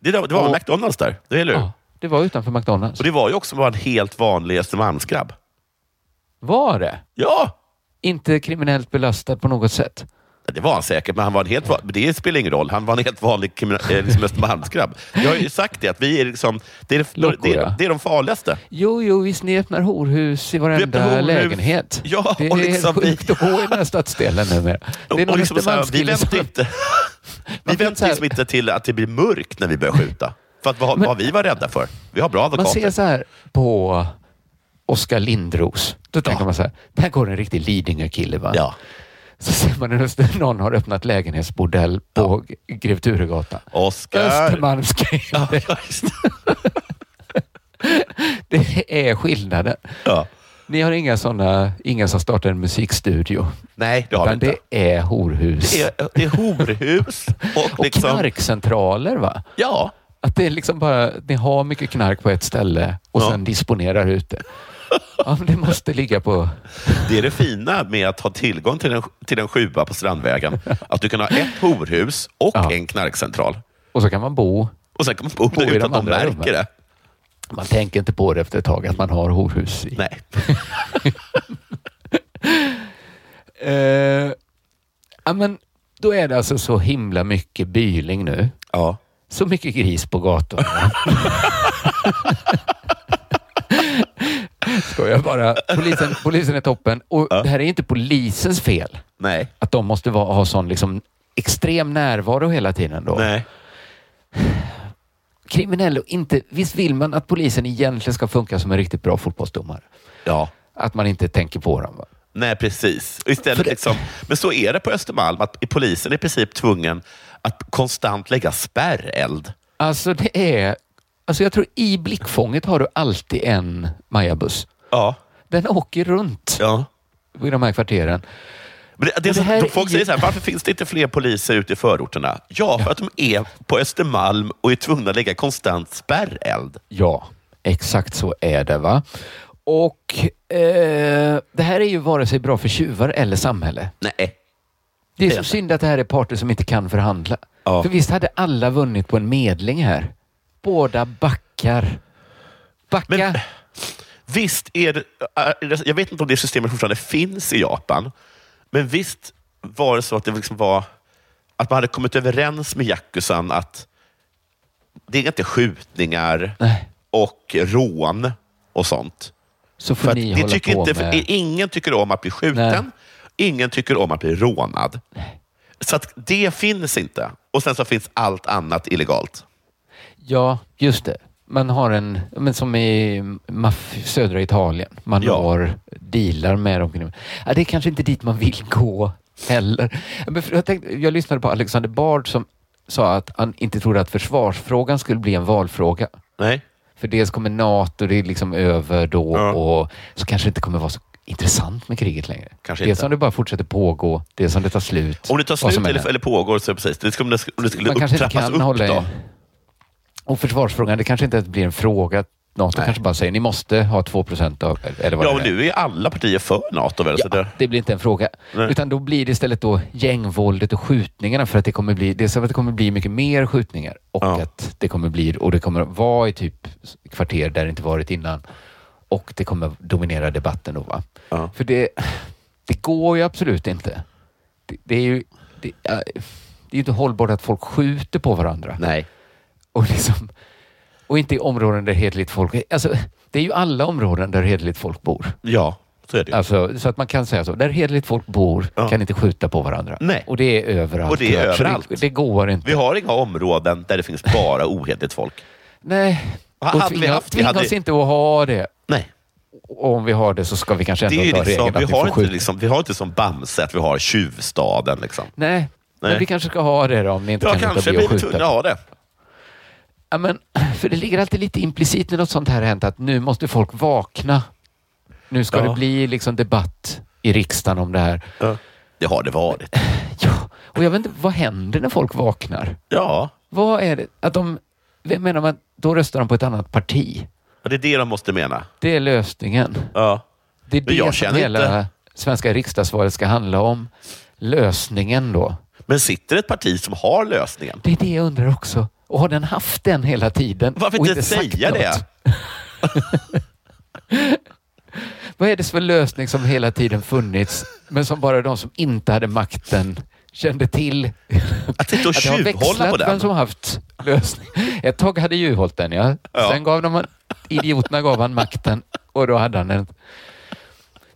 Speaker 3: Det, det var
Speaker 5: Och-
Speaker 3: McDonalds där, det är eller hur?
Speaker 5: Ja, det var utanför McDonalds.
Speaker 3: Och det var ju också bara en helt vanlig Östermalmsgrabb.
Speaker 5: Var det?
Speaker 3: Ja,
Speaker 5: Inte kriminellt belastad på något sätt.
Speaker 3: det var han säkert, men han var en helt van... det spelar ingen roll. Han var en helt vanlig eh, liksom Östermalmsgrabb. Jag har ju sagt det, att vi är liksom... Det är,
Speaker 5: Lockor,
Speaker 3: det, är, det är de farligaste.
Speaker 5: Jo, jo, visst ni öppnar horhus i varenda
Speaker 3: horhus.
Speaker 5: lägenhet.
Speaker 3: Ja,
Speaker 5: det är
Speaker 3: och liksom
Speaker 5: sjukt att bo i den här stadsdelen numera. Det är
Speaker 3: Och
Speaker 5: någon
Speaker 3: liksom här, vi väntar inte, vi
Speaker 5: Man
Speaker 3: väntar liksom inte till att det blir mörkt när vi börjar skjuta. För att vad,
Speaker 5: Men-
Speaker 3: vad vi var rädda för. Vi har bra
Speaker 5: Man
Speaker 3: advokater.
Speaker 5: ser så här på Oskar Lindros. Då tänker man så här, där går en riktig Lidingö-kille va?
Speaker 3: Ja.
Speaker 5: Så ser man en någon har öppnat lägenhetsbordell på ja. Grev Turegatan.
Speaker 3: Oskar.
Speaker 5: Östermalmskille.
Speaker 3: Ja, det.
Speaker 5: Är skillnaden.
Speaker 3: Ja.
Speaker 5: Ni har inga sådana, inga som startar en musikstudio.
Speaker 3: Nej, det har vi inte.
Speaker 5: det är horhus.
Speaker 3: Det är, det är horhus och,
Speaker 5: Och
Speaker 3: liksom...
Speaker 5: knarkcentraler va?
Speaker 3: Ja,
Speaker 5: Att det är liksom bara, ni har mycket knark på ett ställe och
Speaker 3: Ja.
Speaker 5: sen disponerar ut det. Ja, det måste ligga på...
Speaker 3: det är det fina med att ha tillgång till en, till en sjua på Strandvägen. Att du kan ha ett horhus och
Speaker 5: Ja.
Speaker 3: en knarkcentral.
Speaker 5: Och så kan man bo.
Speaker 3: Och sen kan man bo
Speaker 5: Bo
Speaker 3: där utan att de märker
Speaker 5: rummen.
Speaker 3: det.
Speaker 5: Man tänker inte på det efter ett tag att man har horhus i.
Speaker 3: Nej.
Speaker 5: Eh, ja, men då är det alltså så himla mycket byling nu.
Speaker 3: Ja.
Speaker 5: Så mycket gris på gatorna. Ska jag bara. Polisen, polisen är toppen. Och
Speaker 3: Ja.
Speaker 5: det här är inte polisens fel.
Speaker 3: Nej.
Speaker 5: Att de måste vara, ha sån liksom extrem närvaro hela tiden då.
Speaker 3: Nej.
Speaker 5: Kriminell och inte... Visst vill man att polisen egentligen ska funka som en riktigt bra fotbollsdomare?
Speaker 3: Ja.
Speaker 5: Att man inte tänker på dem. Va?
Speaker 3: Nej, precis. Och Istället
Speaker 5: det-
Speaker 3: liksom, men så är det på Östermalm, att polisen är i princip tvungen att konstant lägga spärreld.
Speaker 5: Alltså det är... Alltså jag tror i blickfånget har du alltid en Majabuss.
Speaker 3: Ja.
Speaker 5: Den åker runt
Speaker 3: ja.
Speaker 5: i de här kvarteren.
Speaker 3: Men det, det
Speaker 5: det här
Speaker 3: folk säger så här, varför finns det inte fler poliser ute i förorterna? Ja, för att de är på Östermalm och är tvungna att lägga konstant spärreld.
Speaker 5: Ja, exakt så är det. va. Och eh, det här är ju vare sig bra för tjuvar eller samhälle.
Speaker 3: Nej.
Speaker 5: Det är så synd att det här är parter som inte kan förhandla.
Speaker 3: Ja.
Speaker 5: För visst hade alla vunnit på en medling här? Båda backar. Backa.
Speaker 3: Men visst är det, det... Jag vet inte om det systemet fortfarande finns i Japan, men visst var det så att det liksom var att man hade kommit överens med Yakuzan att det är inte skjutningar
Speaker 5: Nej,
Speaker 3: och rån och sånt.
Speaker 5: så får
Speaker 3: För
Speaker 5: ni hålla
Speaker 3: tycker
Speaker 5: på
Speaker 3: inte,
Speaker 5: med...
Speaker 3: Ingen tycker om att bli skjuten, ingen tycker om att bli rånad. Så att det finns inte. Och sen så finns allt annat illegalt.
Speaker 5: Ja, just det. Man har en, men som i södra Italien. Man
Speaker 3: Ja.
Speaker 5: har dealar med dem. Ja, det är kanske inte dit man vill gå heller. Jag, tänkte, jag lyssnade på Alexander Bard som sa att han inte trodde att försvarsfrågan skulle bli en valfråga.
Speaker 3: Nej?
Speaker 5: För dels kommer NATO, det är liksom över då
Speaker 3: Ja.
Speaker 5: och så kanske det inte kommer vara så intressant med kriget längre.
Speaker 3: Kanske
Speaker 5: dels
Speaker 3: inte.
Speaker 5: om det bara fortsätter pågå, dels om det tar slut.
Speaker 3: Om det tar slut eller, eller pågår, så precis. Det skulle, om det skulle
Speaker 5: Man kanske inte kan
Speaker 3: upp
Speaker 5: hålla
Speaker 3: då.
Speaker 5: Och försvarsfrågan, det kanske inte ens blir en fråga. NATO
Speaker 3: Nej.
Speaker 5: kanske bara säger ni måste ha 2 procent av... Eller vad
Speaker 3: Ja, och
Speaker 5: är.
Speaker 3: nu är alla partier för NATO. Väl? Så
Speaker 5: Ja,
Speaker 3: det,
Speaker 5: det blir inte en fråga.
Speaker 3: Nej.
Speaker 5: Utan då blir det istället då gängvåldet och skjutningarna för att det kommer bli, dels att det kommer bli mycket mer skjutningar och
Speaker 3: Ja.
Speaker 5: att det kommer bli, och det kommer vara i typ kvarter där det inte varit innan och det kommer dominera debatten då va.
Speaker 3: Ja.
Speaker 5: För det, det går ju absolut inte. Det, det är ju det, det är ju inte hållbart att folk skjuter på varandra.
Speaker 3: Nej.
Speaker 5: Och, liksom, och inte i områden där hederligt folk... Alltså, det är ju alla områden där hederligt folk bor.
Speaker 3: Ja, så är det.
Speaker 5: Alltså, så att man kan säga så. Där hederligt folk bor
Speaker 3: Ja.
Speaker 5: kan inte skjuta på varandra.
Speaker 3: Nej.
Speaker 5: Och det är överallt.
Speaker 3: Och det är överallt.
Speaker 5: Det, det går inte.
Speaker 3: Vi har inga områden där det finns bara ohederligt folk.
Speaker 5: Nej. Och
Speaker 3: hade vi
Speaker 5: tvinga,
Speaker 3: haft
Speaker 5: tvinga
Speaker 3: hade-
Speaker 5: oss inte att ha det.
Speaker 3: Nej.
Speaker 5: Och om vi har det så ska vi kanske
Speaker 3: Det
Speaker 5: ändå ta
Speaker 3: liksom,
Speaker 5: regeln
Speaker 3: vi,
Speaker 5: att vi
Speaker 3: har
Speaker 5: får
Speaker 3: inte
Speaker 5: skjuta.
Speaker 3: liksom, vi har inte som Bamse att vi har tjuvstaden. Liksom.
Speaker 5: Nej.
Speaker 3: Nej.
Speaker 5: Men vi kanske ska ha det då om ni inte
Speaker 3: Ja,
Speaker 5: kan låta
Speaker 3: kanske
Speaker 5: bli att
Speaker 3: blir vi
Speaker 5: skjuta.
Speaker 3: tvungna att ha det.
Speaker 5: Ja, men, för det ligger alltid lite implicit när något sånt här hänt att nu måste folk vakna. Nu ska
Speaker 3: Ja.
Speaker 5: det bli liksom debatt i riksdagen om det här.
Speaker 3: Ja. Det har det varit.
Speaker 5: Ja, och jag vet inte, vad händer när folk vaknar?
Speaker 3: Ja,
Speaker 5: Vad är det? Att de, vem menar man, då röstar de på ett annat parti.
Speaker 3: och det är det de måste mena.
Speaker 5: Det är lösningen.
Speaker 3: Ja.
Speaker 5: Det är
Speaker 3: Men jag
Speaker 5: det som hela
Speaker 3: inte-
Speaker 5: svenska riksdagsvalet ska handla om. Lösningen då.
Speaker 3: Men sitter ett parti som har lösningen?
Speaker 5: Det är det jag undrar också. Och har den haft den hela tiden?
Speaker 3: Varför inte
Speaker 5: sagt
Speaker 3: säga det?
Speaker 5: Vad är det för lösning som hela tiden funnits, men som bara de som inte hade makten kände till?
Speaker 3: Att sitta och tjuvhålla på
Speaker 5: vem
Speaker 3: den?
Speaker 5: som haft lösning. Ett tag hade Juholt den, ja.
Speaker 3: Ja.
Speaker 5: Sen gav de, idioterna gav han makten och då hade han den.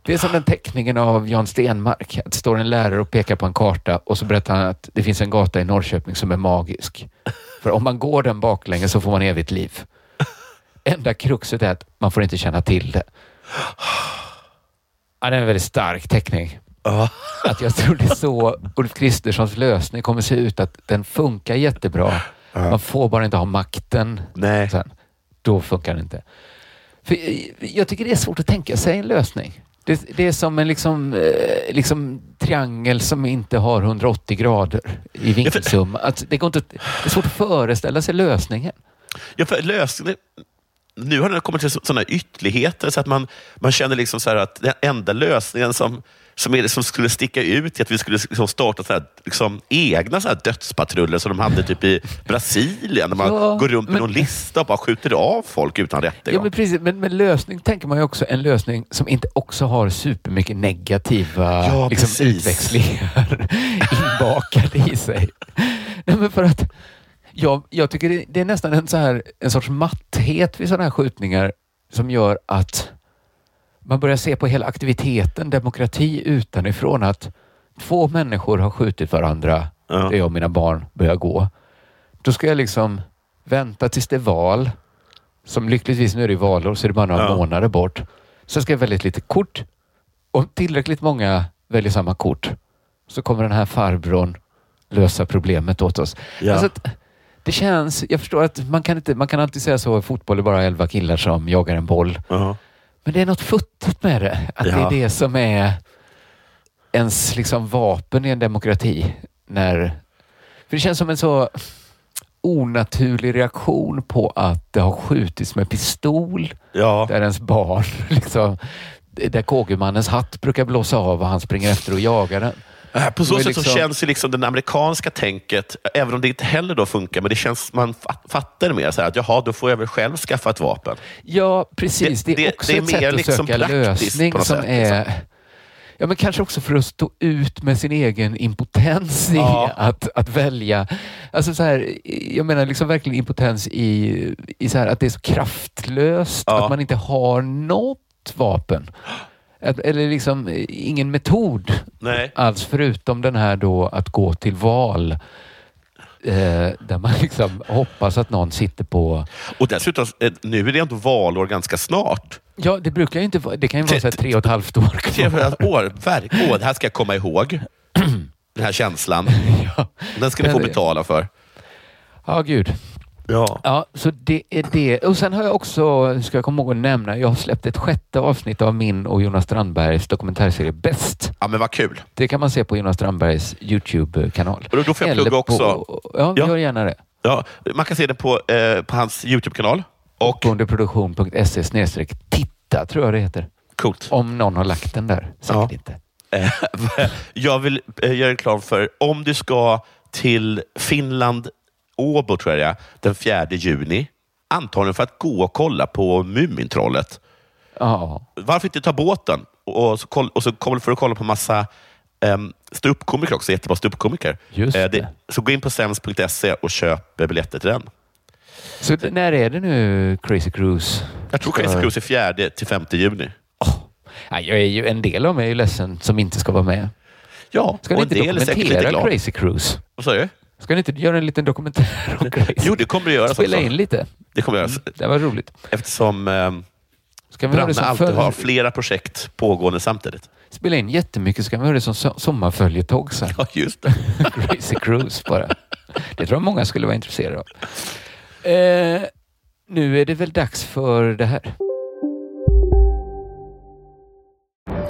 Speaker 5: Det är som den teckningen av Jan Stenmark. Att det står en lärare och pekar på en karta och så berättar han att det finns en gata i Norrköping som är magisk. För om man går den baklänges så får man evigt liv. Enda kruxet är att man får inte känna till det. Ja, det är en väldigt stark teckning. Att jag tror det är så Ulf Kristerssons lösning kommer se ut. Att den funkar jättebra. Man får bara inte ha makten.
Speaker 3: Nej.
Speaker 5: Sen. Då funkar det inte. För jag tycker det är svårt att tänka sig en lösning. Det, det är som en liksom, eh, liksom triangel som inte har 180 grader i vinkelsumma. Att det, går inte, det är svårt att föreställa sig lösningen.
Speaker 3: Ja, för lösningen, nu har det kommit till sådana ytterligheter så att man, man känner liksom så att den enda lösningen som, som, är, som skulle sticka ut är att vi skulle liksom starta så här, liksom egna så här dödspatruller som de hade typ i Brasilien. Där man
Speaker 5: Ja,
Speaker 3: går runt med
Speaker 5: men-
Speaker 3: någon lista och bara skjuter av folk utan
Speaker 5: Ja,
Speaker 3: rättegång.
Speaker 5: men precis. Men, men lösning tänker man ju också en lösning som inte också har supermycket negativa
Speaker 3: Ja,
Speaker 5: liksom, utväxlingar inbakade i sig. Nej, men för att jag, jag tycker det, det är nästan en, så här, en sorts matthet vid sådana här skjutningar som gör att man börjar se på hela aktiviteten demokrati utanifrån att två människor har skjutit varandra
Speaker 3: Ja.
Speaker 5: där jag och mina barn börjar gå. Då ska jag liksom vänta tills det är val. Som lyckligtvis, nu är det valår, så är det bara några
Speaker 3: Ja.
Speaker 5: månader bort. Sen ska jag välja ett litet kort. Om tillräckligt många väljer samma kort så kommer den här farbrorn lösa problemet åt oss.
Speaker 3: Ja.
Speaker 5: Alltså att, det känns, jag förstår att man kan, inte, man kan alltid säga så, fotboll är bara elva killar som jagar en boll.
Speaker 3: Ja.
Speaker 5: Men det är något futtigt med det. Att det
Speaker 3: Ja.
Speaker 5: är det som är ens liksom vapen i en demokrati. När, för det känns som en så onaturlig reaktion på att det har skjutits med pistol
Speaker 3: Ja.
Speaker 5: där ens barn, liksom, där KG-mannens hatt brukar blåsa av och han springer efter och jagar den.
Speaker 3: Äh, På så
Speaker 5: Det
Speaker 3: sätt så
Speaker 5: liksom-
Speaker 3: känns ju liksom det amerikanska tänket, även om det inte heller då funkar, men det känns, man fa- fattar det mer så här att jaha, då får jag väl själv skaffa ett vapen.
Speaker 5: Ja, precis. Det,
Speaker 3: Det-
Speaker 5: är
Speaker 3: det-
Speaker 5: också
Speaker 3: det
Speaker 5: ett sätt att
Speaker 3: liksom
Speaker 5: söka lösning som
Speaker 3: sätt, liksom.
Speaker 5: är... Ja, men kanske också för att stå ut med sin egen impotens i
Speaker 3: Ja.
Speaker 5: att, att välja. Alltså så här, jag menar liksom verkligen impotens i, i så här att det är så kraftlöst,
Speaker 3: Ja.
Speaker 5: att man inte har något vapen. Eller liksom eh, ingen metod
Speaker 3: Nej.
Speaker 5: alls förutom den här då att gå till val. Eh, där man liksom hoppas att någon sitter på
Speaker 3: Och dessutom, eh, nu är det ändå valår ganska snart.
Speaker 5: Ja, det brukar ju inte vara. Det kan ju vara så tre och ett halvt år
Speaker 3: Tre
Speaker 5: kvar.
Speaker 3: ett år, verk, åh, det här ska jag komma ihåg. Den här känslan.
Speaker 5: Ja.
Speaker 3: Den ska ni få betala för.
Speaker 5: ja, gud.
Speaker 3: Ja.
Speaker 5: Ja, så det är det. Och sen har jag också, ska jag komma ihåg att nämna, jag har släppt ett sjätte avsnitt av min och Jonas Strandbergs dokumentärserie Bäst.
Speaker 3: ja, men vad kul.
Speaker 5: Det kan man se på Jonas Strandbergs YouTube-kanal.
Speaker 3: Och då- då får jag
Speaker 5: Eller
Speaker 3: plugga också.
Speaker 5: På, ja,
Speaker 3: Ja.
Speaker 5: gör gärna det.
Speaker 3: Ja, man kan se det på, eh, på hans YouTube-kanal. Och
Speaker 5: Bondeproduktion.se snedstreck titta, tror jag det heter.
Speaker 3: coolt.
Speaker 5: Om någon har lagt den där. Säkert
Speaker 3: Ja.
Speaker 5: inte.
Speaker 3: Eh, jag vill eh, göra reklam för, om du ska till Finland, Åbo tror jag det den 4 juni, antagligen för att gå och kolla på Mumintrollet.
Speaker 5: Ja.
Speaker 3: Varför inte ta båten och så, koll, och så kommer för att kolla på massa um, ståuppkomiker också, jättebra ståuppkomiker.
Speaker 5: Just
Speaker 3: Eh,
Speaker 5: det.
Speaker 3: Så gå in på sems.se och köp eh, biljetter till den.
Speaker 5: Så när är det nu Crazy Cruise?
Speaker 3: Jag tror Crazy Cruise är 4 till 5 juni.
Speaker 5: Nej, jag är ju, en del av mig är ju ledsen som inte ska vara med.
Speaker 3: Ja,
Speaker 5: Ska
Speaker 3: och en
Speaker 5: inte
Speaker 3: del är säkert lite
Speaker 5: dokumentera
Speaker 3: glad.
Speaker 5: Crazy Cruise?
Speaker 3: Vad sa du?
Speaker 5: Ska ni inte göra en liten dokumentär om Crazy?
Speaker 3: Jo, det kommer det göras
Speaker 5: Spela
Speaker 3: också.
Speaker 5: in lite.
Speaker 3: Det kommer göras.
Speaker 5: Det var roligt.
Speaker 3: Eftersom um,
Speaker 5: Ska vi
Speaker 3: Branne alltid har
Speaker 5: följ...
Speaker 3: flera projekt pågående samtidigt.
Speaker 5: Spela in jättemycket så kan vi ha det som so- sommarföljetong sen.
Speaker 3: Ja, just det.
Speaker 5: Crazy Cruise bara. Det tror jag många skulle vara intresserade av. Eh, nu är det väl dags för det här.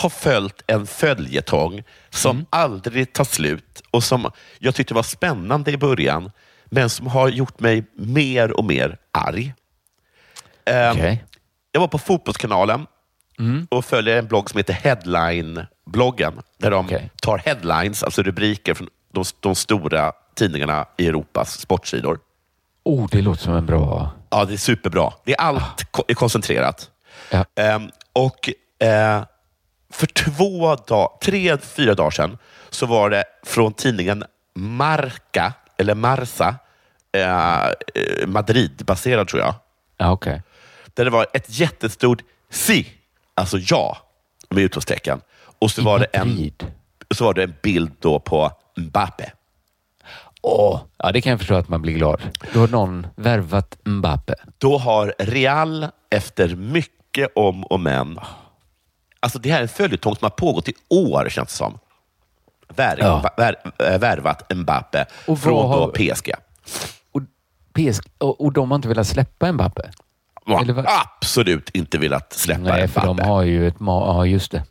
Speaker 3: har följt en följetong som
Speaker 5: Mm.
Speaker 3: aldrig tar slut och som jag tyckte var spännande i början, men som har gjort mig mer och mer arg. Ehm,
Speaker 5: Okej.
Speaker 3: Jag var på Fotbollskanalen
Speaker 5: Mm.
Speaker 3: och följer en blogg som heter Headline-bloggen, där de tar headlines, alltså rubriker från de, de stora tidningarna i Europas sportsidor.
Speaker 5: Oh, det låter som en bra...
Speaker 3: Ja, det är superbra. Det är allt är koncentrerat.
Speaker 5: Ja.
Speaker 3: Ehm, och eh, för två dagar, tre, fyra dagar sedan så var det från tidningen Marca, eller Marsa, eh, eh, Madrid-baserad tror jag.
Speaker 5: Ja, okej.
Speaker 3: Där det var ett jättestort si, alltså ja, med utropstecken. Och så var det en... så var det en bild då på Mbappe.
Speaker 5: Åh, ja, det kan jag förstå att man blir glad. Då har någon värvat Mbappe.
Speaker 3: Då har Real efter mycket om och men, alltså det här är en följetong som har pågått i år känns det som, vär,
Speaker 5: Ja.
Speaker 3: vär, äh, värvat Mbappe
Speaker 5: Och
Speaker 3: från
Speaker 5: har-
Speaker 3: då PSG.
Speaker 5: PSG, och, och de har inte velat släppa Mbappe?
Speaker 3: Har
Speaker 5: Eller vad-
Speaker 3: absolut inte velat släppa
Speaker 5: Nej, för
Speaker 3: Mbappe.
Speaker 5: de har ju ett... Ja, just det.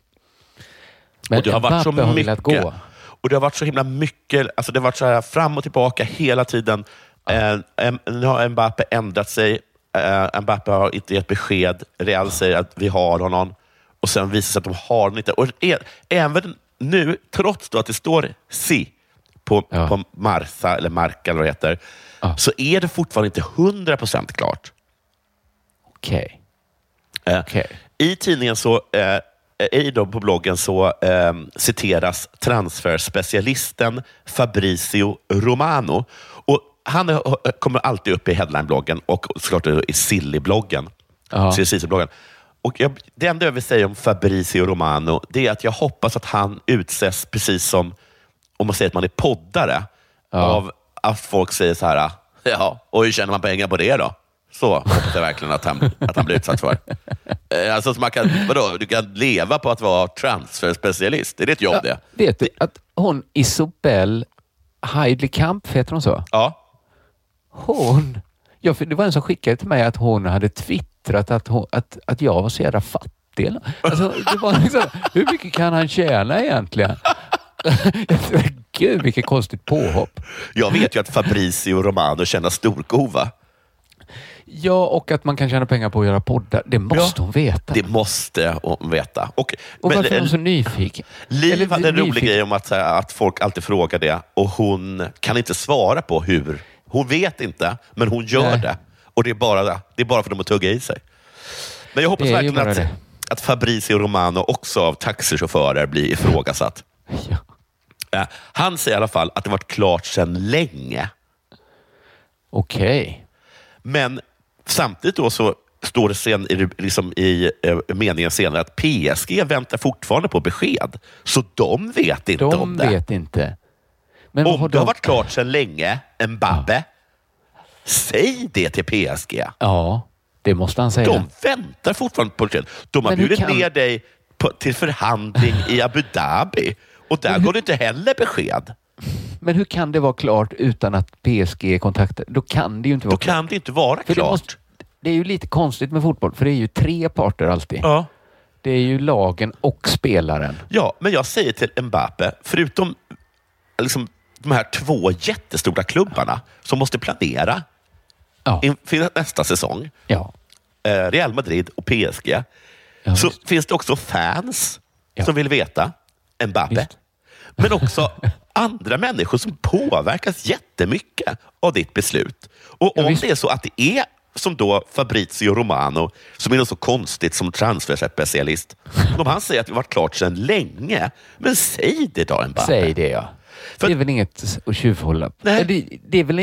Speaker 5: Men
Speaker 3: och det har varit så
Speaker 5: Mbappe har
Speaker 3: mycket.
Speaker 5: velat gå.
Speaker 3: Och det har varit så himla mycket, alltså det har varit så här fram och tillbaka hela tiden. Eh, em- nu har Mbappe ändrat sig. Eh, Mbappe har inte gett besked. Real säger att vi har honom och sen visar sig att de har honom inte. Och även nu, trots att det står si på, på Marsa, eller Marca eller vad det heter, så är det fortfarande inte 100% klart.
Speaker 5: Okej.
Speaker 3: Eh, I tidningen så, eh, i då på bloggen så eh, citeras transferspecialisten Fabrizio Romano. Och han är, kommer alltid upp i headline-bloggen och såklart i Silly-bloggen.
Speaker 5: Ja.
Speaker 3: Och jag, det enda jag vill säga om Fabrizio Romano det är att jag hoppas att han utses precis som om man säger att man är poddare. Av att folk säger så här, ja, och hur tjänar man pengar på det då? Så hoppas jag verkligen att han, att han blir utsatt för. Eh, Alltså, så man kan, vadå, du kan leva på att vara transferspecialist. Är det ett jobb det?
Speaker 5: Vet du att hon Isobel Heidlikamp, heter hon så?
Speaker 3: Ja.
Speaker 5: Hon... Ja, det var en som skickade till mig att hon hade twittrat att, hon, att, att jag var så jävla fattig. Alltså, det var liksom, hur mycket kan han tjäna egentligen? Gud, vilket konstigt påhopp.
Speaker 3: Jag vet ju att Fabrizio Romano tjänar storkova.
Speaker 5: Ja, och att man kan tjäna pengar på att göra poddar. Det måste hon veta.
Speaker 3: Det måste hon veta. Och,
Speaker 5: Och varför är
Speaker 3: men-
Speaker 5: hon så nyfiken?
Speaker 3: Liv
Speaker 5: Eller
Speaker 3: hade en rolig
Speaker 5: nyfiken.
Speaker 3: grej om att, att folk alltid frågar det och hon kan inte svara på hur. Hon vet inte, men hon gör
Speaker 5: Nej.
Speaker 3: det. Och det är, bara, det är bara för dem att tugga i sig. Men jag hoppas verkligen att,
Speaker 5: det.
Speaker 3: att Fabrizio Romano också av taxichaufförer blir ifrågasatt. Eh, Han säger i alla fall att det varit klart sedan länge.
Speaker 5: Okej.
Speaker 3: Men samtidigt då så står det sen i, liksom i eh, meningen senare att PSG väntar fortfarande på besked. Så de vet inte
Speaker 5: De
Speaker 3: om det.
Speaker 5: vet inte. Men
Speaker 3: om
Speaker 5: har
Speaker 3: det har
Speaker 5: de-
Speaker 3: varit klart sedan länge, Mbappe, säg det till PSG.
Speaker 5: Ja, det måste han säga.
Speaker 3: De väntar fortfarande på besked. De har
Speaker 5: hur
Speaker 3: bjudit
Speaker 5: kan-
Speaker 3: ner dig på, till förhandling i Abu Dhabi och där går det inte heller besked.
Speaker 5: Men hur kan det vara klart utan att PSG kontaktar? Då kan det ju inte vara
Speaker 3: Då kan det inte vara
Speaker 5: För det
Speaker 3: klart.
Speaker 5: måste- Det är ju lite konstigt med fotboll, för det är ju tre parter alltid.
Speaker 3: Ja.
Speaker 5: Det är ju lagen och spelaren.
Speaker 3: Ja, men jag säger till Mbappe, förutom liksom, de här två jättestora klubbarna som måste planera inför nästa säsong,
Speaker 5: Ja.
Speaker 3: eh, Real Madrid och PSG, så finns det också fans som vill veta Mbappe. Men också andra människor som påverkas jättemycket av ditt beslut. Och om det är så att det är som då Fabrizio Romano, som är något så konstigt som transferspecialist. Om han säger att det varit klart sedan länge, men säg det då Mbappe.
Speaker 5: Säg det ja. det är väl inget att tjuvhålla. Det, det är väl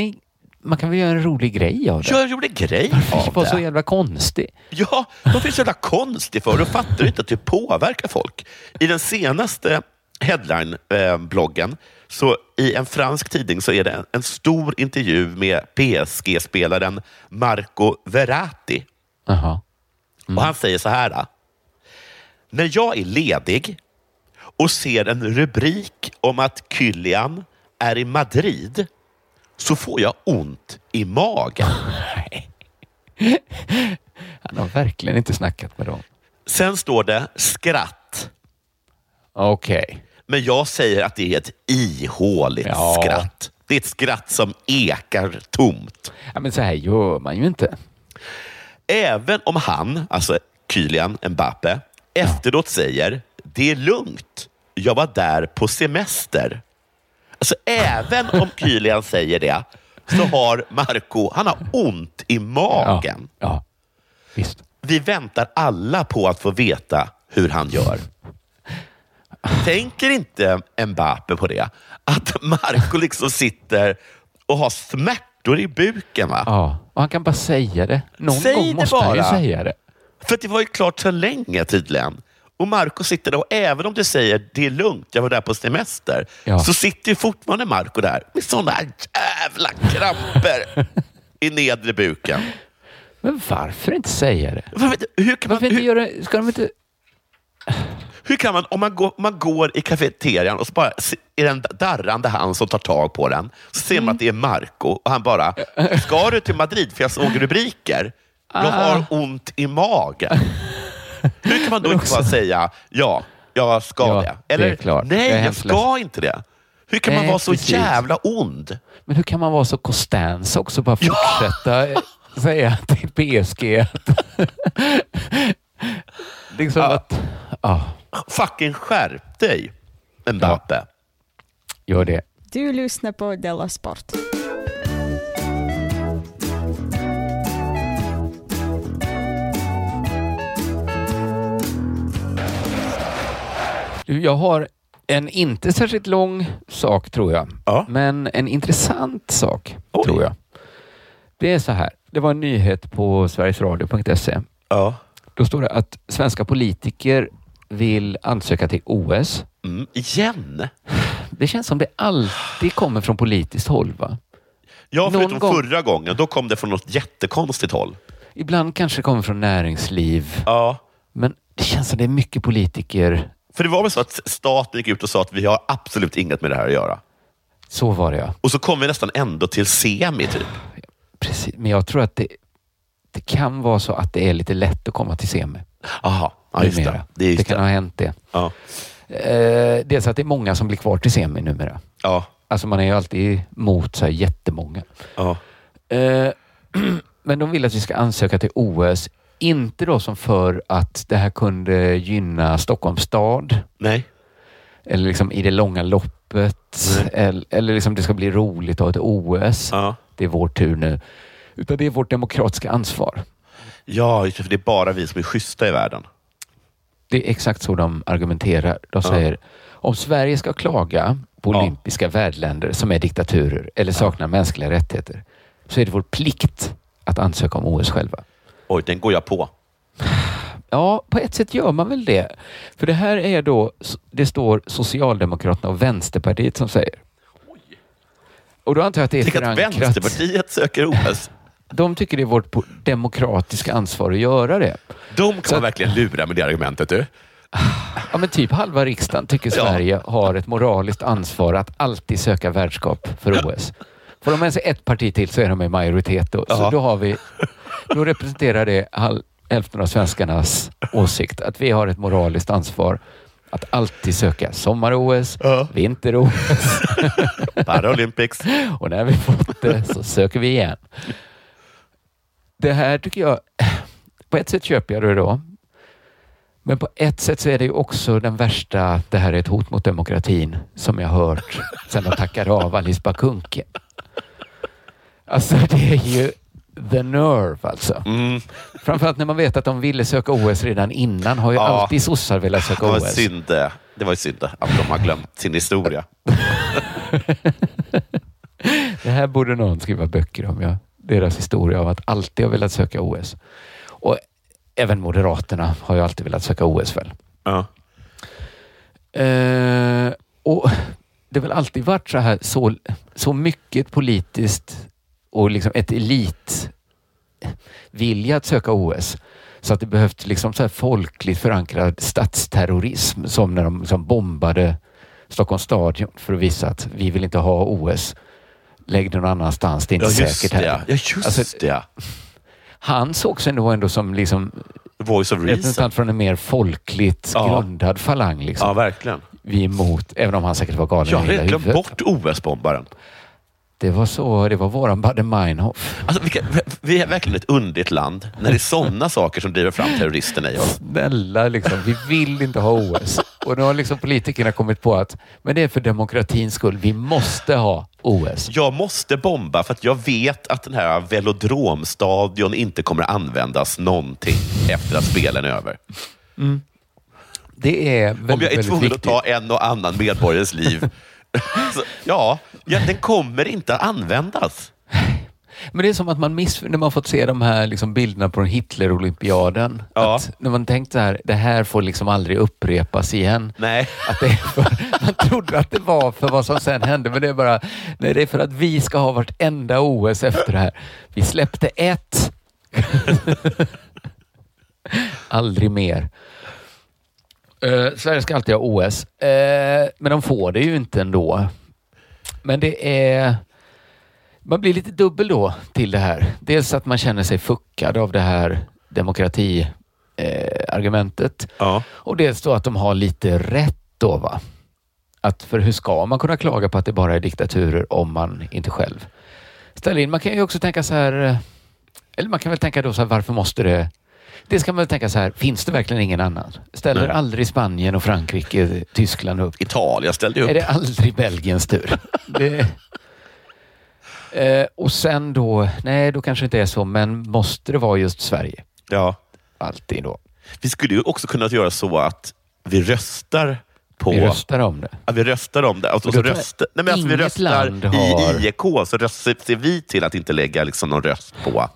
Speaker 5: man kan väl göra en rolig grej av det?
Speaker 3: Jag gjorde grej
Speaker 5: Varför
Speaker 3: av
Speaker 5: var så
Speaker 3: det.
Speaker 5: jävla konstig?
Speaker 3: Ja, de finns så jävla konstigt för. Då fattar inte att det påverkar folk. I den senaste headline-bloggen, så i en fransk tidning, så är det en, stor intervju med PSG-spelaren Marco Verratti.
Speaker 5: Jaha.
Speaker 3: Och han säger så här. Då. När jag är ledig och ser en rubrik om att Kylian är i Madrid så får jag ont i magen.
Speaker 5: Han har verkligen inte snackat med dem.
Speaker 3: Sen står det skratt.
Speaker 5: Okej.
Speaker 3: Men jag säger att det är ett ihåligt
Speaker 5: Ja.
Speaker 3: skratt. Det är ett skratt som ekar tomt.
Speaker 5: Ja, men så här gör man ju inte.
Speaker 3: Även om han, alltså Kylian Mbappe, efteråt säger det är lugnt, jag var där på semester. Alltså även om Kylian säger det, så har Marco han har ont i magen.
Speaker 5: Ja, visst.
Speaker 3: Vi väntar alla på att få veta hur han gör. Tänker inte Mbappe på det? Att Marco liksom sitter och har smärtor i buken. Va?
Speaker 5: Ja, och han kan bara säga det. Någon
Speaker 3: Säg
Speaker 5: gång måste han ju
Speaker 3: bara.
Speaker 5: säga det.
Speaker 3: För det var ju klart så länge tydligen. Och Marco sitter där och även om du säger det är lugnt, jag var där på semester,
Speaker 5: Ja.
Speaker 3: så sitter ju fortfarande Marco där med sådana jävla kramper i nedre buken.
Speaker 5: Men varför inte säga det?
Speaker 3: Hur kan man,
Speaker 5: varför inte
Speaker 3: hur,
Speaker 5: göra... Ska de inte...
Speaker 3: hur kan man, om man går, man går i kafeterian och så bara är det en darrande hand som tar tag på den, så ser
Speaker 5: Mm.
Speaker 3: man att det är Marco och han bara, ska du till Madrid? För jag såg rubriker. Jag
Speaker 5: Ah.
Speaker 3: har ont i magen. Hur kan man då inte bara säga, ja, jag ska
Speaker 5: Ja,
Speaker 3: det?
Speaker 5: det är
Speaker 3: Eller,
Speaker 5: klart. Jag är
Speaker 3: nej, jag
Speaker 5: hemskt
Speaker 3: ska inte det. Hur kan man
Speaker 5: Nej,
Speaker 3: vara så
Speaker 5: precis.
Speaker 3: jävla ond?
Speaker 5: Men hur kan man vara så Constans också? Bara fortsätta eh, säga till PSG att... liksom att... Ja,
Speaker 3: Fucking skärp dig, Mbappe.
Speaker 5: gör det.
Speaker 6: Du lyssnar på Della Sport.
Speaker 5: Du, jag har en inte särskilt lång sak tror jag,
Speaker 3: Ja.
Speaker 5: men en intressant sak tror jag. Det är så här, det var en nyhet på sverigesradio.se.
Speaker 3: Ja.
Speaker 5: Då står det att svenska politiker vill ansöka till OS.
Speaker 3: Mm, igen?
Speaker 5: Det känns som det alltid kommer från politiskt håll va?
Speaker 3: Ja, förutom
Speaker 5: gång-
Speaker 3: förra gången. Då kom det från något jättekonstigt håll.
Speaker 5: Ibland kanske det kommer från näringsliv.
Speaker 3: Ja.
Speaker 5: Men det känns som det är mycket politiker.
Speaker 3: För det var väl så att staten gick ut och sa att vi har absolut inget med det här att göra.
Speaker 5: Så var det ja.
Speaker 3: Och så kom vi nästan ändå till semi, typ.
Speaker 5: Precis. Men jag tror att det, det kan vara så att det är lite lätt att komma till semi.
Speaker 3: Aha, ja, just det.
Speaker 5: numera.
Speaker 3: Det är just
Speaker 5: kan
Speaker 3: det.
Speaker 5: ha hänt det.
Speaker 3: Ja.
Speaker 5: Eh, dels att det är många som blir kvar till semi numera.
Speaker 3: Ja.
Speaker 5: Alltså man är ju alltid mot så här jättemånga.
Speaker 3: Ja.
Speaker 5: Eh, men de vill att vi ska ansöka till OS. Inte då som för att det här kunde gynna Stockholms stad.
Speaker 3: Nej.
Speaker 5: Eller liksom i det långa loppet. Eller, eller liksom det ska bli roligt att ha ett OS. Det är vår tur nu. Utan det är vårt demokratiska ansvar.
Speaker 3: Ja, just det, för det är bara vi som är schyssta i världen.
Speaker 5: Det är exakt så de argumenterar. De
Speaker 3: Ja.
Speaker 5: säger om Sverige ska klaga på olympiska värdländer som är diktaturer eller saknar mänskliga rättigheter så är det vår plikt att ansöka om OS själva.
Speaker 3: Oj, den går jag på.
Speaker 5: Ja, på ett sätt gör man väl det. För det här är då, det står Socialdemokraterna och Vänsterpartiet som säger. Och då antar jag att det är
Speaker 3: Tänk att
Speaker 5: förankrat.
Speaker 3: Vänsterpartiet söker OS.
Speaker 5: De tycker det är vårt demokratiska ansvar att göra det.
Speaker 3: De kan man verkligen lura med det argumentet. Du.
Speaker 5: Ja, men typ halva riksdagen tycker
Speaker 3: Ja.
Speaker 5: Sverige har ett moraliskt ansvar att alltid söka värdskap för OS. Får de med sig ett parti till så är de i majoritet då. Så
Speaker 3: Ja.
Speaker 5: då, har vi, då representerar det hälften av svenskarnas åsikt att vi har ett moraliskt ansvar att alltid söka sommar-OS, vinter-OS.
Speaker 3: Paralympics.
Speaker 5: Och när vi fått det så söker vi igen. Det här tycker jag, på ett sätt köper jag det då. Men på ett sätt så är det ju också den värsta, det här är ett hot mot demokratin, som jag hört sedan de tackade av Alice Bah Kuhnke. Alltså det är ju the nerve alltså.
Speaker 3: Mm.
Speaker 5: Framförallt när man vet att de ville söka OS redan innan har ju
Speaker 3: Ja.
Speaker 5: alltid sossar velat söka
Speaker 3: Det var
Speaker 5: OS.
Speaker 3: synd, det. det var ju synd att de har glömt sin historia.
Speaker 5: Det här borde någon skriva böcker om, ja. Deras historia av att alltid ha velat söka OS. Och även Moderaterna har ju alltid velat söka OS väl?
Speaker 3: Ja.
Speaker 5: Eh, och det har väl alltid varit så här så, så mycket politiskt och liksom ett elit vilja att söka OS. Så att det behövt liksom så här folkligt förankrad statsterrorism som när de liksom bombade Stockholms stadion för att visa att vi vill inte ha OS. Lägg det någon annanstans, det är inte
Speaker 3: Ja, just
Speaker 5: säkert här.
Speaker 3: Ja, just
Speaker 5: Alltså,
Speaker 3: det.
Speaker 5: Han sågs ändå, ändå som liksom
Speaker 3: Voice of
Speaker 5: representant från en mer folkligt
Speaker 3: Ja.
Speaker 5: grundad falang. Liksom.
Speaker 3: Ja, verkligen.
Speaker 5: Vi är emot, även om han säkert var galen
Speaker 3: Jag har helt glömt bort OS-bombaren.
Speaker 5: Det var så, det var våran Baden-Meinhof.
Speaker 3: Alltså, vilka, vi är verkligen ett underligt land när det är sådana saker som driver fram terroristerna i oss.
Speaker 5: Snälla, liksom, vi vill inte ha OS. Och nu har liksom politikerna kommit på att men det är för demokratins skull, vi måste ha OS.
Speaker 3: Jag måste bomba för att jag vet att den här velodromstadion inte kommer att användas någonting efter att spelen är över.
Speaker 5: Det är väldigt,
Speaker 3: Om jag är tvungen att ta en och annan medborgares liv. så, ja, ja, den kommer inte att användas.
Speaker 5: Men det är som att man miss... när man fått se de här liksom bilderna på Hitler-olympiaden. Att när man tänkt så här, det här får liksom aldrig upprepas igen.
Speaker 3: Nej.
Speaker 5: Att det för, man trodde att det var för vad som sen hände, men det är bara, nej, det är för att vi ska ha vartenda OS efter det här. Vi släppte ett. aldrig mer. Eh, Sverige ska alltid ha OS, Eh, men de får det ju inte ändå. Men det är... Man blir lite dubbel då till det här. Dels att man känner sig fuckad av det här demokrati-argumentet. Och dels då att de har lite rätt då. va? Att för hur ska man kunna klaga på att det bara är diktaturer om man inte själv ställer in? Man kan ju också tänka så här, eh, eller man kan väl tänka då så här, varför måste det det ska man väl tänka så här, finns det verkligen ingen annan? Ställer
Speaker 3: Nej.
Speaker 5: aldrig Spanien och Frankrike, Tyskland upp?
Speaker 3: Italien ställde upp.
Speaker 5: Är det aldrig Belgiens tur? det, eh, och sen då, nej då kanske det inte är så, men måste det vara just Sverige?
Speaker 3: Ja.
Speaker 5: Alltid då.
Speaker 3: Vi skulle ju också kunna göra så att vi röstar på...
Speaker 5: Vi röstar om det.
Speaker 3: Ja, vi röstar om det. Alltså, så röstar, nej, men alltså, vi röstar
Speaker 5: land har-
Speaker 3: i IEK, så röstar, ser vi till att inte lägga liksom, någon röst på...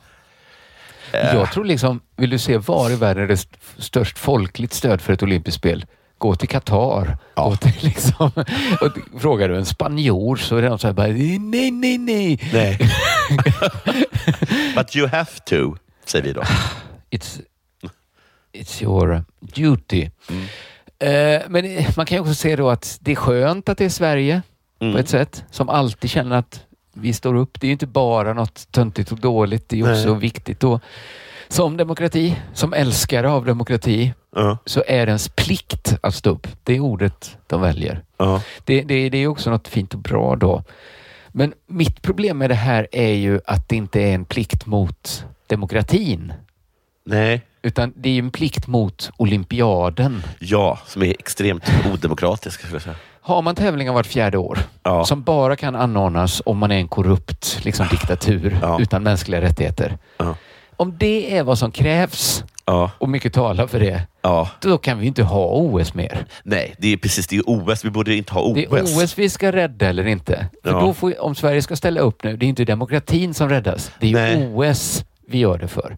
Speaker 3: eh,
Speaker 5: Jag tror liksom, vill du se var i världen är det st- störst folkligt stöd för ett olympiskt spel? Gå till Qatar. Gå till liksom, och frågar du en spanjor så är det någon som bara, nej, nej, nej.
Speaker 3: Nej. But you have to, säger vi då.
Speaker 5: It's, it's your duty.
Speaker 3: Mm.
Speaker 5: Eh, men man kan ju också se då att det är skönt att det är Sverige
Speaker 3: Mm.
Speaker 5: på ett sätt som alltid känner att vi står upp. Det är ju inte bara något töntigt och dåligt. Det är också
Speaker 3: Nej.
Speaker 5: viktigt då. Som demokrati, som älskare av demokrati, så är det ens plikt att stå upp. Det är ordet de väljer. Det, det, det är också något fint och bra då. Men mitt problem med det här är ju att det inte är en plikt mot demokratin.
Speaker 3: Nej.
Speaker 5: Utan det är en plikt mot olympiaden.
Speaker 3: Ja, som är extremt odemokratisk. Skulle jag säga.
Speaker 5: Har man tävlingar vart fjärde år som bara kan anordnas om man är en korrupt liksom, diktatur utan mänskliga rättigheter. Om det är vad som krävs och mycket talar för det, då kan vi inte ha OS mer.
Speaker 3: Nej, det är precis. Det är OS. Vi borde inte ha OS.
Speaker 5: Det är OS vi ska rädda eller inte. För
Speaker 3: Ja.
Speaker 5: då får, om Sverige ska ställa upp nu, det är inte demokratin som räddas. Det är
Speaker 3: Nej.
Speaker 5: OS vi gör det för.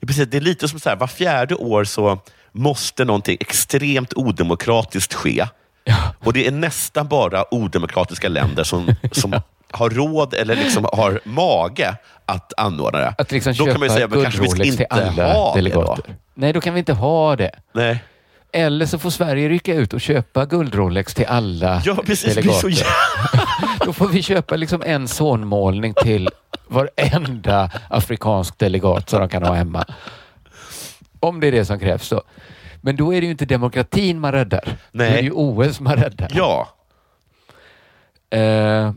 Speaker 3: Ja, precis. Det är lite som så här, var fjärde år så måste någonting extremt odemokratiskt ske. Och det är nästan bara odemokratiska länder som, som har råd eller liksom har mage att anordna det.
Speaker 5: Att liksom
Speaker 3: då kan man ju säga, men kanske vi ska inte ha
Speaker 5: delegater.
Speaker 3: det
Speaker 5: Nej, då kan vi inte ha det.
Speaker 3: Nej.
Speaker 5: Eller så får Sverige rycka ut och köpa guldrolex till alla
Speaker 3: Ja, precis. Blir så
Speaker 5: delegater. då får vi köpa liksom en sonmålning till varenda afrikansk delegat som de kan ha hemma. Om det är det som krävs då. Men då är det ju inte demokratin man räddar. Då är det ju OS man räddar.
Speaker 3: Ja.
Speaker 5: Eh,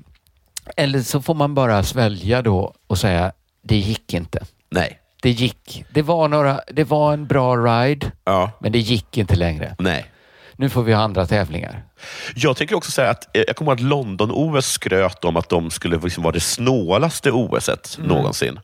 Speaker 5: eller så får man bara svälja då och säga, det gick inte.
Speaker 3: Nej.
Speaker 5: Det gick. Det var, några, det var en bra ride, men det gick inte längre.
Speaker 3: Nej.
Speaker 5: Nu får vi ha andra tävlingar.
Speaker 3: Jag tänker också säga att eh, jag kommer ihåg att London-OS skröt om att de skulle liksom vara det snålaste OSet
Speaker 5: Mm.
Speaker 3: någonsin.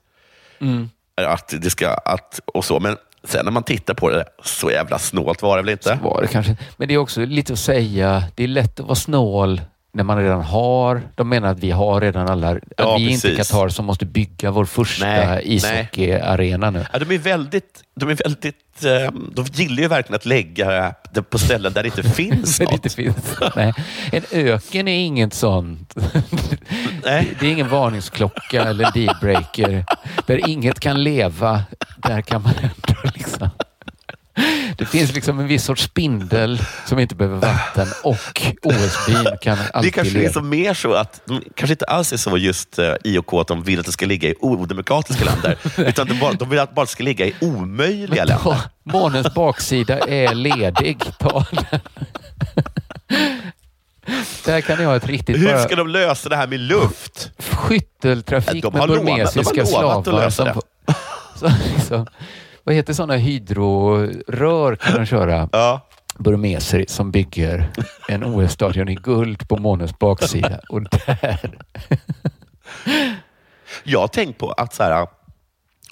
Speaker 5: Mm.
Speaker 3: Att det ska, att, och så. Men sen när man tittar på det, så jävla snålt var det väl inte?
Speaker 5: Var det kanske. Men det är också lite att säga, det är lätt att vara snål när man redan har, de menar att vi har redan alla, att
Speaker 3: Ja,
Speaker 5: vi är inte. Qatar som måste bygga vår första ishockeyarena nu.
Speaker 3: Ja, de är väldigt, de är väldigt, eh, de gillar ju verkligen att lägga det på ställen där det inte finns något.
Speaker 5: inte finns. Nej. En öken är inget sånt.
Speaker 3: Nej.
Speaker 5: Det är ingen varningsklocka eller dealbreaker. Där inget kan leva, där kan man ändå. Det finns liksom en viss sorts spindel som inte behöver vatten och OS-byn kan
Speaker 3: Det
Speaker 5: alltid
Speaker 3: kanske är så mer så att de kanske inte alls är så just eh, IOK att de vill att det ska ligga i odemokratiska länder. utan de, bara, de vill att det bara ska ligga i omöjliga
Speaker 5: Men
Speaker 3: länder.
Speaker 5: månens baksida är ledig. Ta den. Där kan jag ha ett riktigt...
Speaker 3: Hur ska de lösa det här med luft?
Speaker 5: skytteltrafik
Speaker 3: De
Speaker 5: med burmesiska
Speaker 3: de har lovat att
Speaker 5: slavar.
Speaker 3: lösa
Speaker 5: Som, som liksom, vad heter sådana hydrorör kan de köra? Burmeser som bygger en OS-stadion i guld på månens baksida. Och där...
Speaker 3: Jag har tänkt på att så här,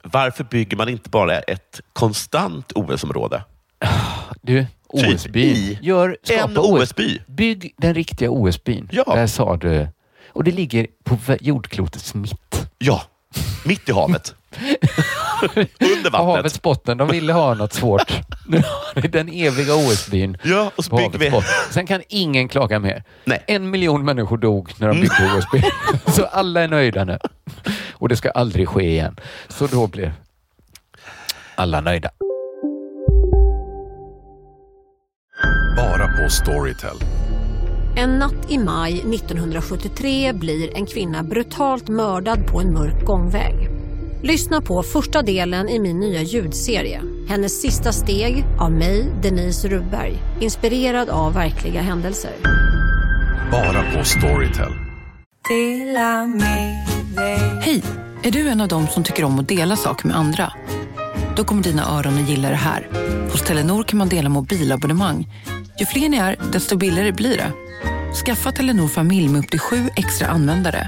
Speaker 3: varför bygger man inte bara ett konstant OS-område?
Speaker 5: Du,
Speaker 3: Typ
Speaker 5: OS-byn. Gör,
Speaker 3: en OS-by.
Speaker 5: Bygg den riktiga OS-byn. Där sa du. Och det ligger på jordklotets mitt.
Speaker 3: Ja. Mitt i havet. Under
Speaker 5: På
Speaker 3: vattnet.
Speaker 5: havets botten. De ville ha något svårt. Nu har ni den eviga OS-byn.
Speaker 3: Ja, och så
Speaker 5: på havets
Speaker 3: vi-
Speaker 5: botten. Sen kan ingen klaga mer.
Speaker 3: Nej.
Speaker 5: En miljon människor dog när de byggde OS-byn. Så alla är nöjda nu. Och det ska aldrig ske igen. Så då blir alla nöjda.
Speaker 7: Bara på Storytel.
Speaker 8: En natt i maj 1973 blir en kvinna brutalt mördad på en mörk gångväg. Lyssna på första delen i min nya ljudserie. Hennes sista steg av mig, Denise Rubberg. Inspirerad av verkliga händelser.
Speaker 7: Bara på Storytel.
Speaker 9: Hej! Är du en av dem som tycker om att dela saker med andra? Då kommer dina öron att gilla det här. Hos Telenor kan man dela mobilabonnemang. Ju fler ni är, desto billigare blir det. Skaffa Telenor familj med upp till sju extra användare.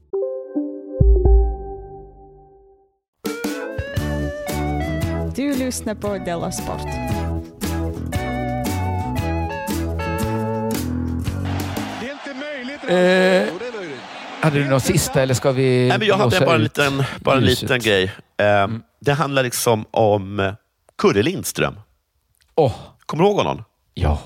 Speaker 6: Du lyssnar på Della Sport.
Speaker 5: Eh, hade du något sista eller ska vi
Speaker 3: Nej, men jag hade bara en liten, bara en liten grej. Eh, Det handlar liksom om eh, Kurre Lindström.
Speaker 5: Oh.
Speaker 3: Kommer du ihåg honom?
Speaker 5: Ja.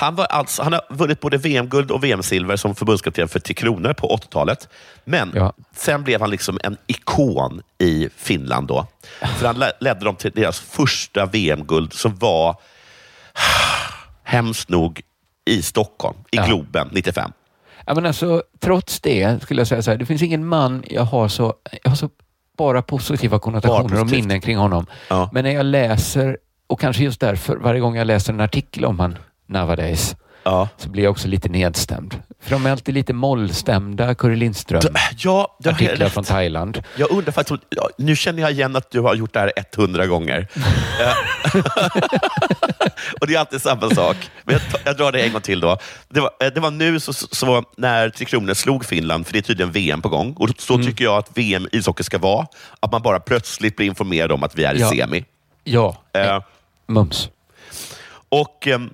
Speaker 3: Han, var alltså, han har vunnit både VM-guld och VM-silver som förbundskapten för Tre Kronor på 80-talet. Men sen blev han liksom en ikon i Finland. då. För Han le- ledde dem till deras första VM-guld som var, hemskt nog, i Stockholm, i Globen 95.
Speaker 5: Ja, men alltså, trots det skulle jag säga så här, det finns ingen man jag har så, jag har så bara positiva konnotationer och
Speaker 3: positivt.
Speaker 5: minnen kring honom. Men när jag läser, och kanske just därför, varje gång jag läser en artikel om han nowadays, så blir jag också lite nedstämd. För de är alltid lite mollstämda, Curre Lindström.
Speaker 3: Ja, det
Speaker 5: Artiklar från Thailand.
Speaker 3: Jag undrar faktiskt, ja, nu känner jag igen att du har gjort det här 100 gånger. Och det är alltid samma sak. Men jag, jag drar det en gång till. då. Det var, eh, det var nu så, så när Tre Kronor slog Finland, för det är tydligen VM på gång. Och så
Speaker 5: Mm.
Speaker 3: tycker jag att VM i ishockey ska vara. Att man bara plötsligt blir informerad om att vi är i
Speaker 5: Ja.
Speaker 3: semi.
Speaker 5: Ja,
Speaker 3: Eh,
Speaker 5: mums.
Speaker 3: och ehm,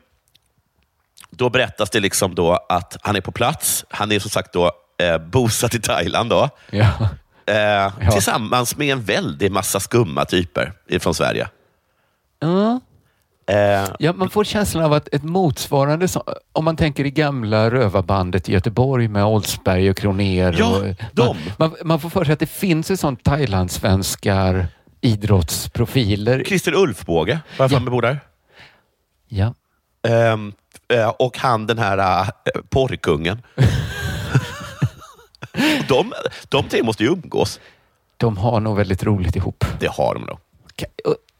Speaker 3: då berättas det liksom då att han är på plats. Han är som sagt då eh, bosatt i Thailand. Då.
Speaker 5: Ja.
Speaker 3: Eh, Tillsammans med en väldig massa skumma typer från Sverige.
Speaker 5: Ja.
Speaker 3: Eh,
Speaker 5: Ja, man får känslan av att ett motsvarande, om man tänker i gamla rövarbandet i Göteborg med Oldsberg och Kroner.
Speaker 3: Ja,
Speaker 5: och,
Speaker 3: de.
Speaker 5: Man, man, får för sig att det finns ett sånt Thailandssvenskar idrottsprofiler.
Speaker 3: Christer Ulfbåge, var jag ja. bor där.
Speaker 5: Ja.
Speaker 3: Eh, och han den här uh, porrkungen. de, de tre måste ju umgås.
Speaker 5: De har nog väldigt roligt ihop.
Speaker 3: Det har de nog.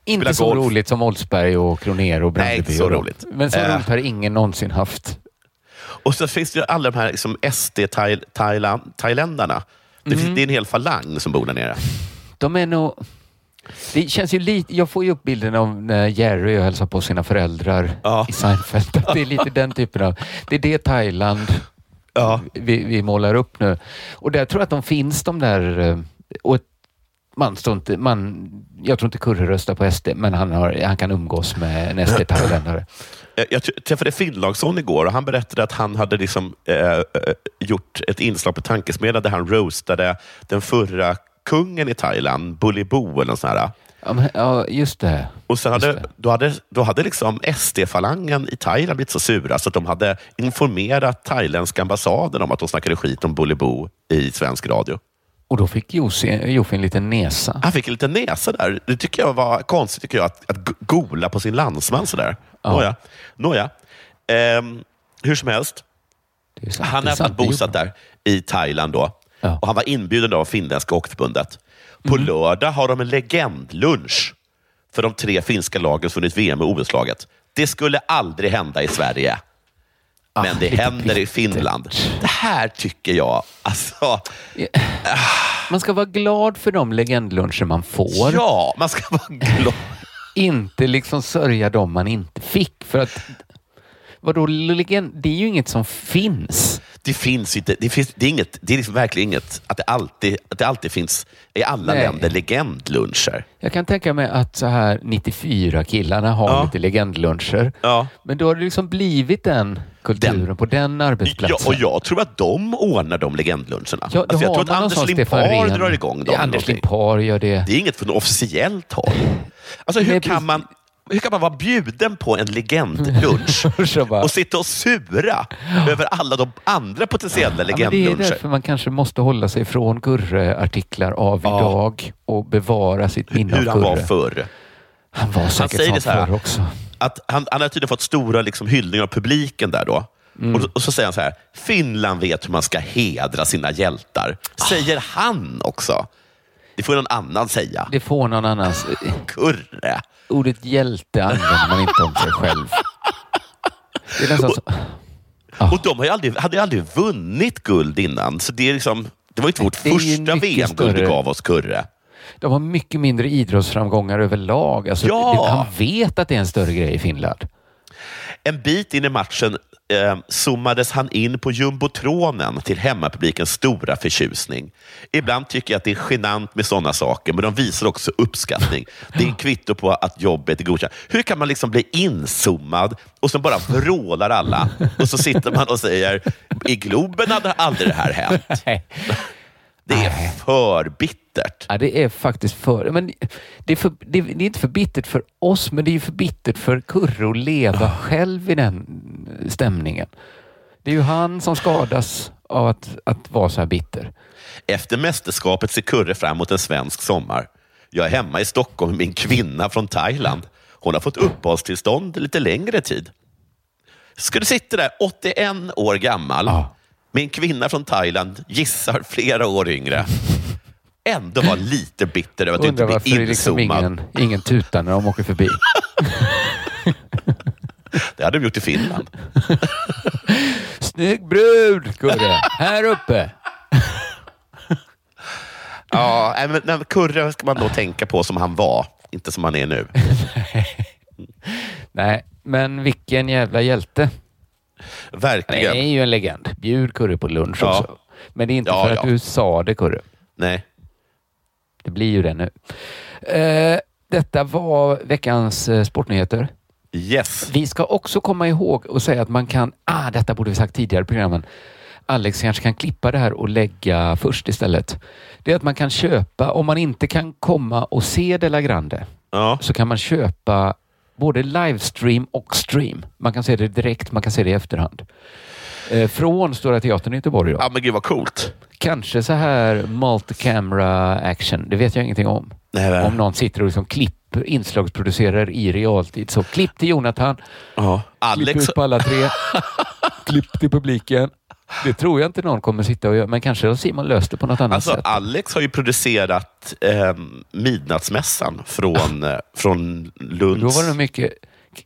Speaker 5: Inte
Speaker 3: Spela
Speaker 5: så
Speaker 3: golf.
Speaker 5: roligt som Oldsberg och Kroner och
Speaker 3: Nej,
Speaker 5: Brandeby.
Speaker 3: inte så roligt.
Speaker 5: Men så
Speaker 3: Eh.
Speaker 5: roligt har ingen någonsin haft.
Speaker 3: Och så finns det ju alla de här liksom, SD-thailändarna. Det,
Speaker 5: Mm.
Speaker 3: finns- det är en hel falang som bor där nere.
Speaker 5: De är nog... Det känns ju lite, jag får ju upp bilden av när Jerry och hälsar på sina föräldrar i Seinfeld. Det är lite den typen av... Det är det Thailand vi, vi målar upp nu. Och där tror jag att de finns de där... eh, Och man står inte, man, jag tror inte Kurre röstar på SD, men han, har, han kan umgås med en SD-thailändare.
Speaker 3: Jag träffade Finnlaugsson igår och han berättade att han hade liksom, eh, eh, gjort ett inslag på Tankesmedjan där han roastade den förra kungen i Thailand, Bullibo eller något sånt här.
Speaker 5: Ja, men, ja, just det.
Speaker 3: Och sen hade, då hade, då hade liksom SD-falangen i Thailand blivit så sura så att de hade informerat thailändska ambassaden om att de snackade skit om Bullibo i svensk radio.
Speaker 5: Och då fick Josi- Jofi en liten näsa.
Speaker 3: Han fick en liten näsa där. Det tycker jag var konstigt, tycker jag, att, att go- gola på sin landsman sådär.
Speaker 5: Ja.
Speaker 3: Nåja. Nåja. Ehm, hur som helst.
Speaker 5: sant,
Speaker 3: han
Speaker 5: är
Speaker 3: är
Speaker 5: sant,
Speaker 3: varit
Speaker 5: det
Speaker 3: bosatt där i Thailand då. Och han var inbjuden av finländska hockeyförbundet. På
Speaker 5: Mm.
Speaker 3: lördag har de en legendlunch för de tre finska lagen som vunnit VM och OS-laget. Det skulle aldrig hända i Sverige. Men det
Speaker 5: Ah,
Speaker 3: händer i Finland. Det här tycker jag, alltså...
Speaker 5: Man ska vara glad för de legendluncher man får.
Speaker 3: Ja, man ska vara glad.
Speaker 5: inte liksom sörja dem man inte fick. För att, vadå, legend, det är ju inget som finns.
Speaker 3: Det finns inte, det, finns, det är, inget, det är liksom verkligen inget att det, alltid, att det alltid finns i alla
Speaker 5: Nej.
Speaker 3: länder legendluncher.
Speaker 5: Jag kan tänka mig att så här 94 killarna har
Speaker 3: Ja.
Speaker 5: lite legendluncher.
Speaker 3: Ja.
Speaker 5: Men då har det liksom blivit den kulturen på den
Speaker 3: Ja,
Speaker 5: arbetsplatsen.
Speaker 3: och jag tror att de ordnar de legendluncherna.
Speaker 5: Ja,
Speaker 3: alltså, jag tror att Anders Limpar drar igång dem.
Speaker 5: Ja, Anders. Limpar gör det.
Speaker 3: Det är inget från officiellt håll. Alltså, hur, kan man, hur kan man vara bjuden på en legendlunch och sitta och sura över alla de andra potentiella
Speaker 5: Ja, men det är
Speaker 3: legendluncher?
Speaker 5: därför man kanske måste hålla sig från Gurre-artiklar av idag och bevara sitt minne
Speaker 3: hur
Speaker 5: av
Speaker 3: han var
Speaker 5: Gurre.
Speaker 3: förr.
Speaker 5: Han var säkert
Speaker 3: säger det
Speaker 5: sån
Speaker 3: så här,
Speaker 5: förr också.
Speaker 3: Att han, han har tydligen fått stora liksom, hyllningar av publiken där då.
Speaker 5: Mm.
Speaker 3: Och, och så säger han så här, Finland vet hur man ska hedra sina hjältar. Säger han också. Det får någon annan säga.
Speaker 5: Det får någon annans...
Speaker 3: Kurre.
Speaker 5: Ordet hjälte använder man inte om sig själv. Det är nästan så...
Speaker 3: Och de har aldrig, hade ju aldrig vunnit guld innan. Så det, är liksom, det var inte vårt
Speaker 5: Det
Speaker 3: första VM-guld du gav oss, Kurre.
Speaker 5: De har mycket mindre idrottsframgångar överlag. Alltså,
Speaker 3: Ja!
Speaker 5: det, han vet att det är en större grej i Finland.
Speaker 3: En bit in i matchen eh, zoomades han in på jumbotronen till hemmapublikens stora förtjusning. Ibland tycker jag att det är genant med sådana saker, men de visar också uppskattning. Det är en kvitto på att jobbet är godkänt. Hur kan man liksom bli inzoomad och så bara vrålar alla och så sitter man och säger i Globen hade aldrig det här hänt. Det är för bittert.
Speaker 5: Ja, det är faktiskt för... Men det, är för det, det är inte för bittert för oss, men det är för bittert för Kurre att leva själv i den stämningen. Det är ju han som skadas av att, att vara så här bitter.
Speaker 3: Efter mästerskapet ser Kurre fram emot en svensk sommar. Jag är hemma i Stockholm med min kvinna från Thailand. Hon har fått uppehållstillstånd lite längre tid. Ska du sitta där, 81 år gammal, med en kvinna från Thailand, gissar flera år yngre. Ändå var lite bitter över att inte
Speaker 5: Undrar det är liksom
Speaker 3: inzoomad.
Speaker 5: ingen, ingen tutar när de åker förbi.
Speaker 3: Det hade de gjort i Finland.
Speaker 5: Snygg brud, Kurre! Här uppe!
Speaker 3: Ja, men, nej, Kurre ska man då tänka på som han var, inte som han är nu.
Speaker 5: Nej, men vilken jävla hjälte. Han
Speaker 3: Verkligen.
Speaker 5: är ju en legend. Bjud Kurre på lunch
Speaker 3: Ja.
Speaker 5: också. Men det är inte
Speaker 3: Ja,
Speaker 5: för
Speaker 3: ja.
Speaker 5: att du sa det, Kurre.
Speaker 3: Nej.
Speaker 5: Det blir ju det nu. Eh, detta var veckans eh, sportnyheter.
Speaker 3: Yes.
Speaker 5: Vi ska också komma ihåg och säga att man kan, ah, detta borde vi sagt tidigare i programmen. Alex kanske kan klippa det här och lägga först istället. Det är att man kan köpa, om man inte kan komma och se De La Grande, så kan man köpa både livestream och stream. Man kan se det direkt, man kan se det i efterhand. Eh, från Stora Teatern i Göteborg. Då.
Speaker 3: Ja, men gud vad coolt.
Speaker 5: Kanske så här multi-camera action, det vet jag ingenting om.
Speaker 3: Nej,
Speaker 5: om någon sitter och liksom klipper, inslagsproducerar i realtid. Så klipp till Jonathan,
Speaker 3: Ja.
Speaker 5: klipp
Speaker 3: Alex,
Speaker 5: ut på alla tre, klipp till publiken. Det tror jag inte någon kommer sitta och göra, men kanske har Simon löst det på något annat
Speaker 3: alltså,
Speaker 5: sätt.
Speaker 3: Alex har ju producerat eh, Midnattsmässan från, eh, från Lunds...
Speaker 5: Då var det mycket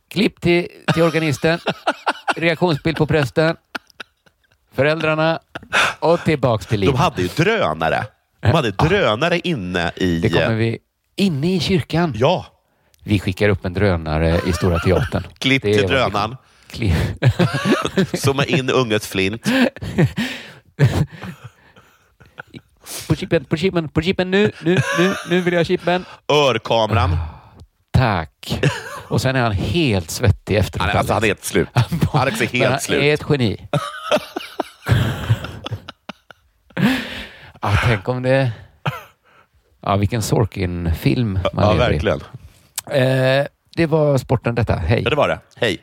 Speaker 5: klipp till, till organisten, reaktionsbild på prästen, föräldrarna och tillbaks till livet.
Speaker 3: De hade ju drönare. De hade drönare inne i...
Speaker 5: Det kommer vi inne i kyrkan.
Speaker 3: Ja.
Speaker 5: Vi skickar upp en drönare i Stora Teatern.
Speaker 3: Klipp till drönaren.
Speaker 5: Klipp.
Speaker 3: Zooma in unget flint.
Speaker 5: På chippen, på chippen, på chippen nu, nu, nu, nu vill jag ha chippen.
Speaker 3: Örkameran.
Speaker 5: Tack. Och sen är han helt svettig efteråt.
Speaker 3: Han är, alltså, han är helt slut. Alex är
Speaker 5: Men han
Speaker 3: helt slut.
Speaker 5: är ett geni. ja, tänk om det... Ja, vilken Sorkin-film man
Speaker 3: Ja,
Speaker 5: lever i.
Speaker 3: verkligen.
Speaker 5: Eh, det var sporten detta. Hej.
Speaker 3: Ja, det var det. Hej.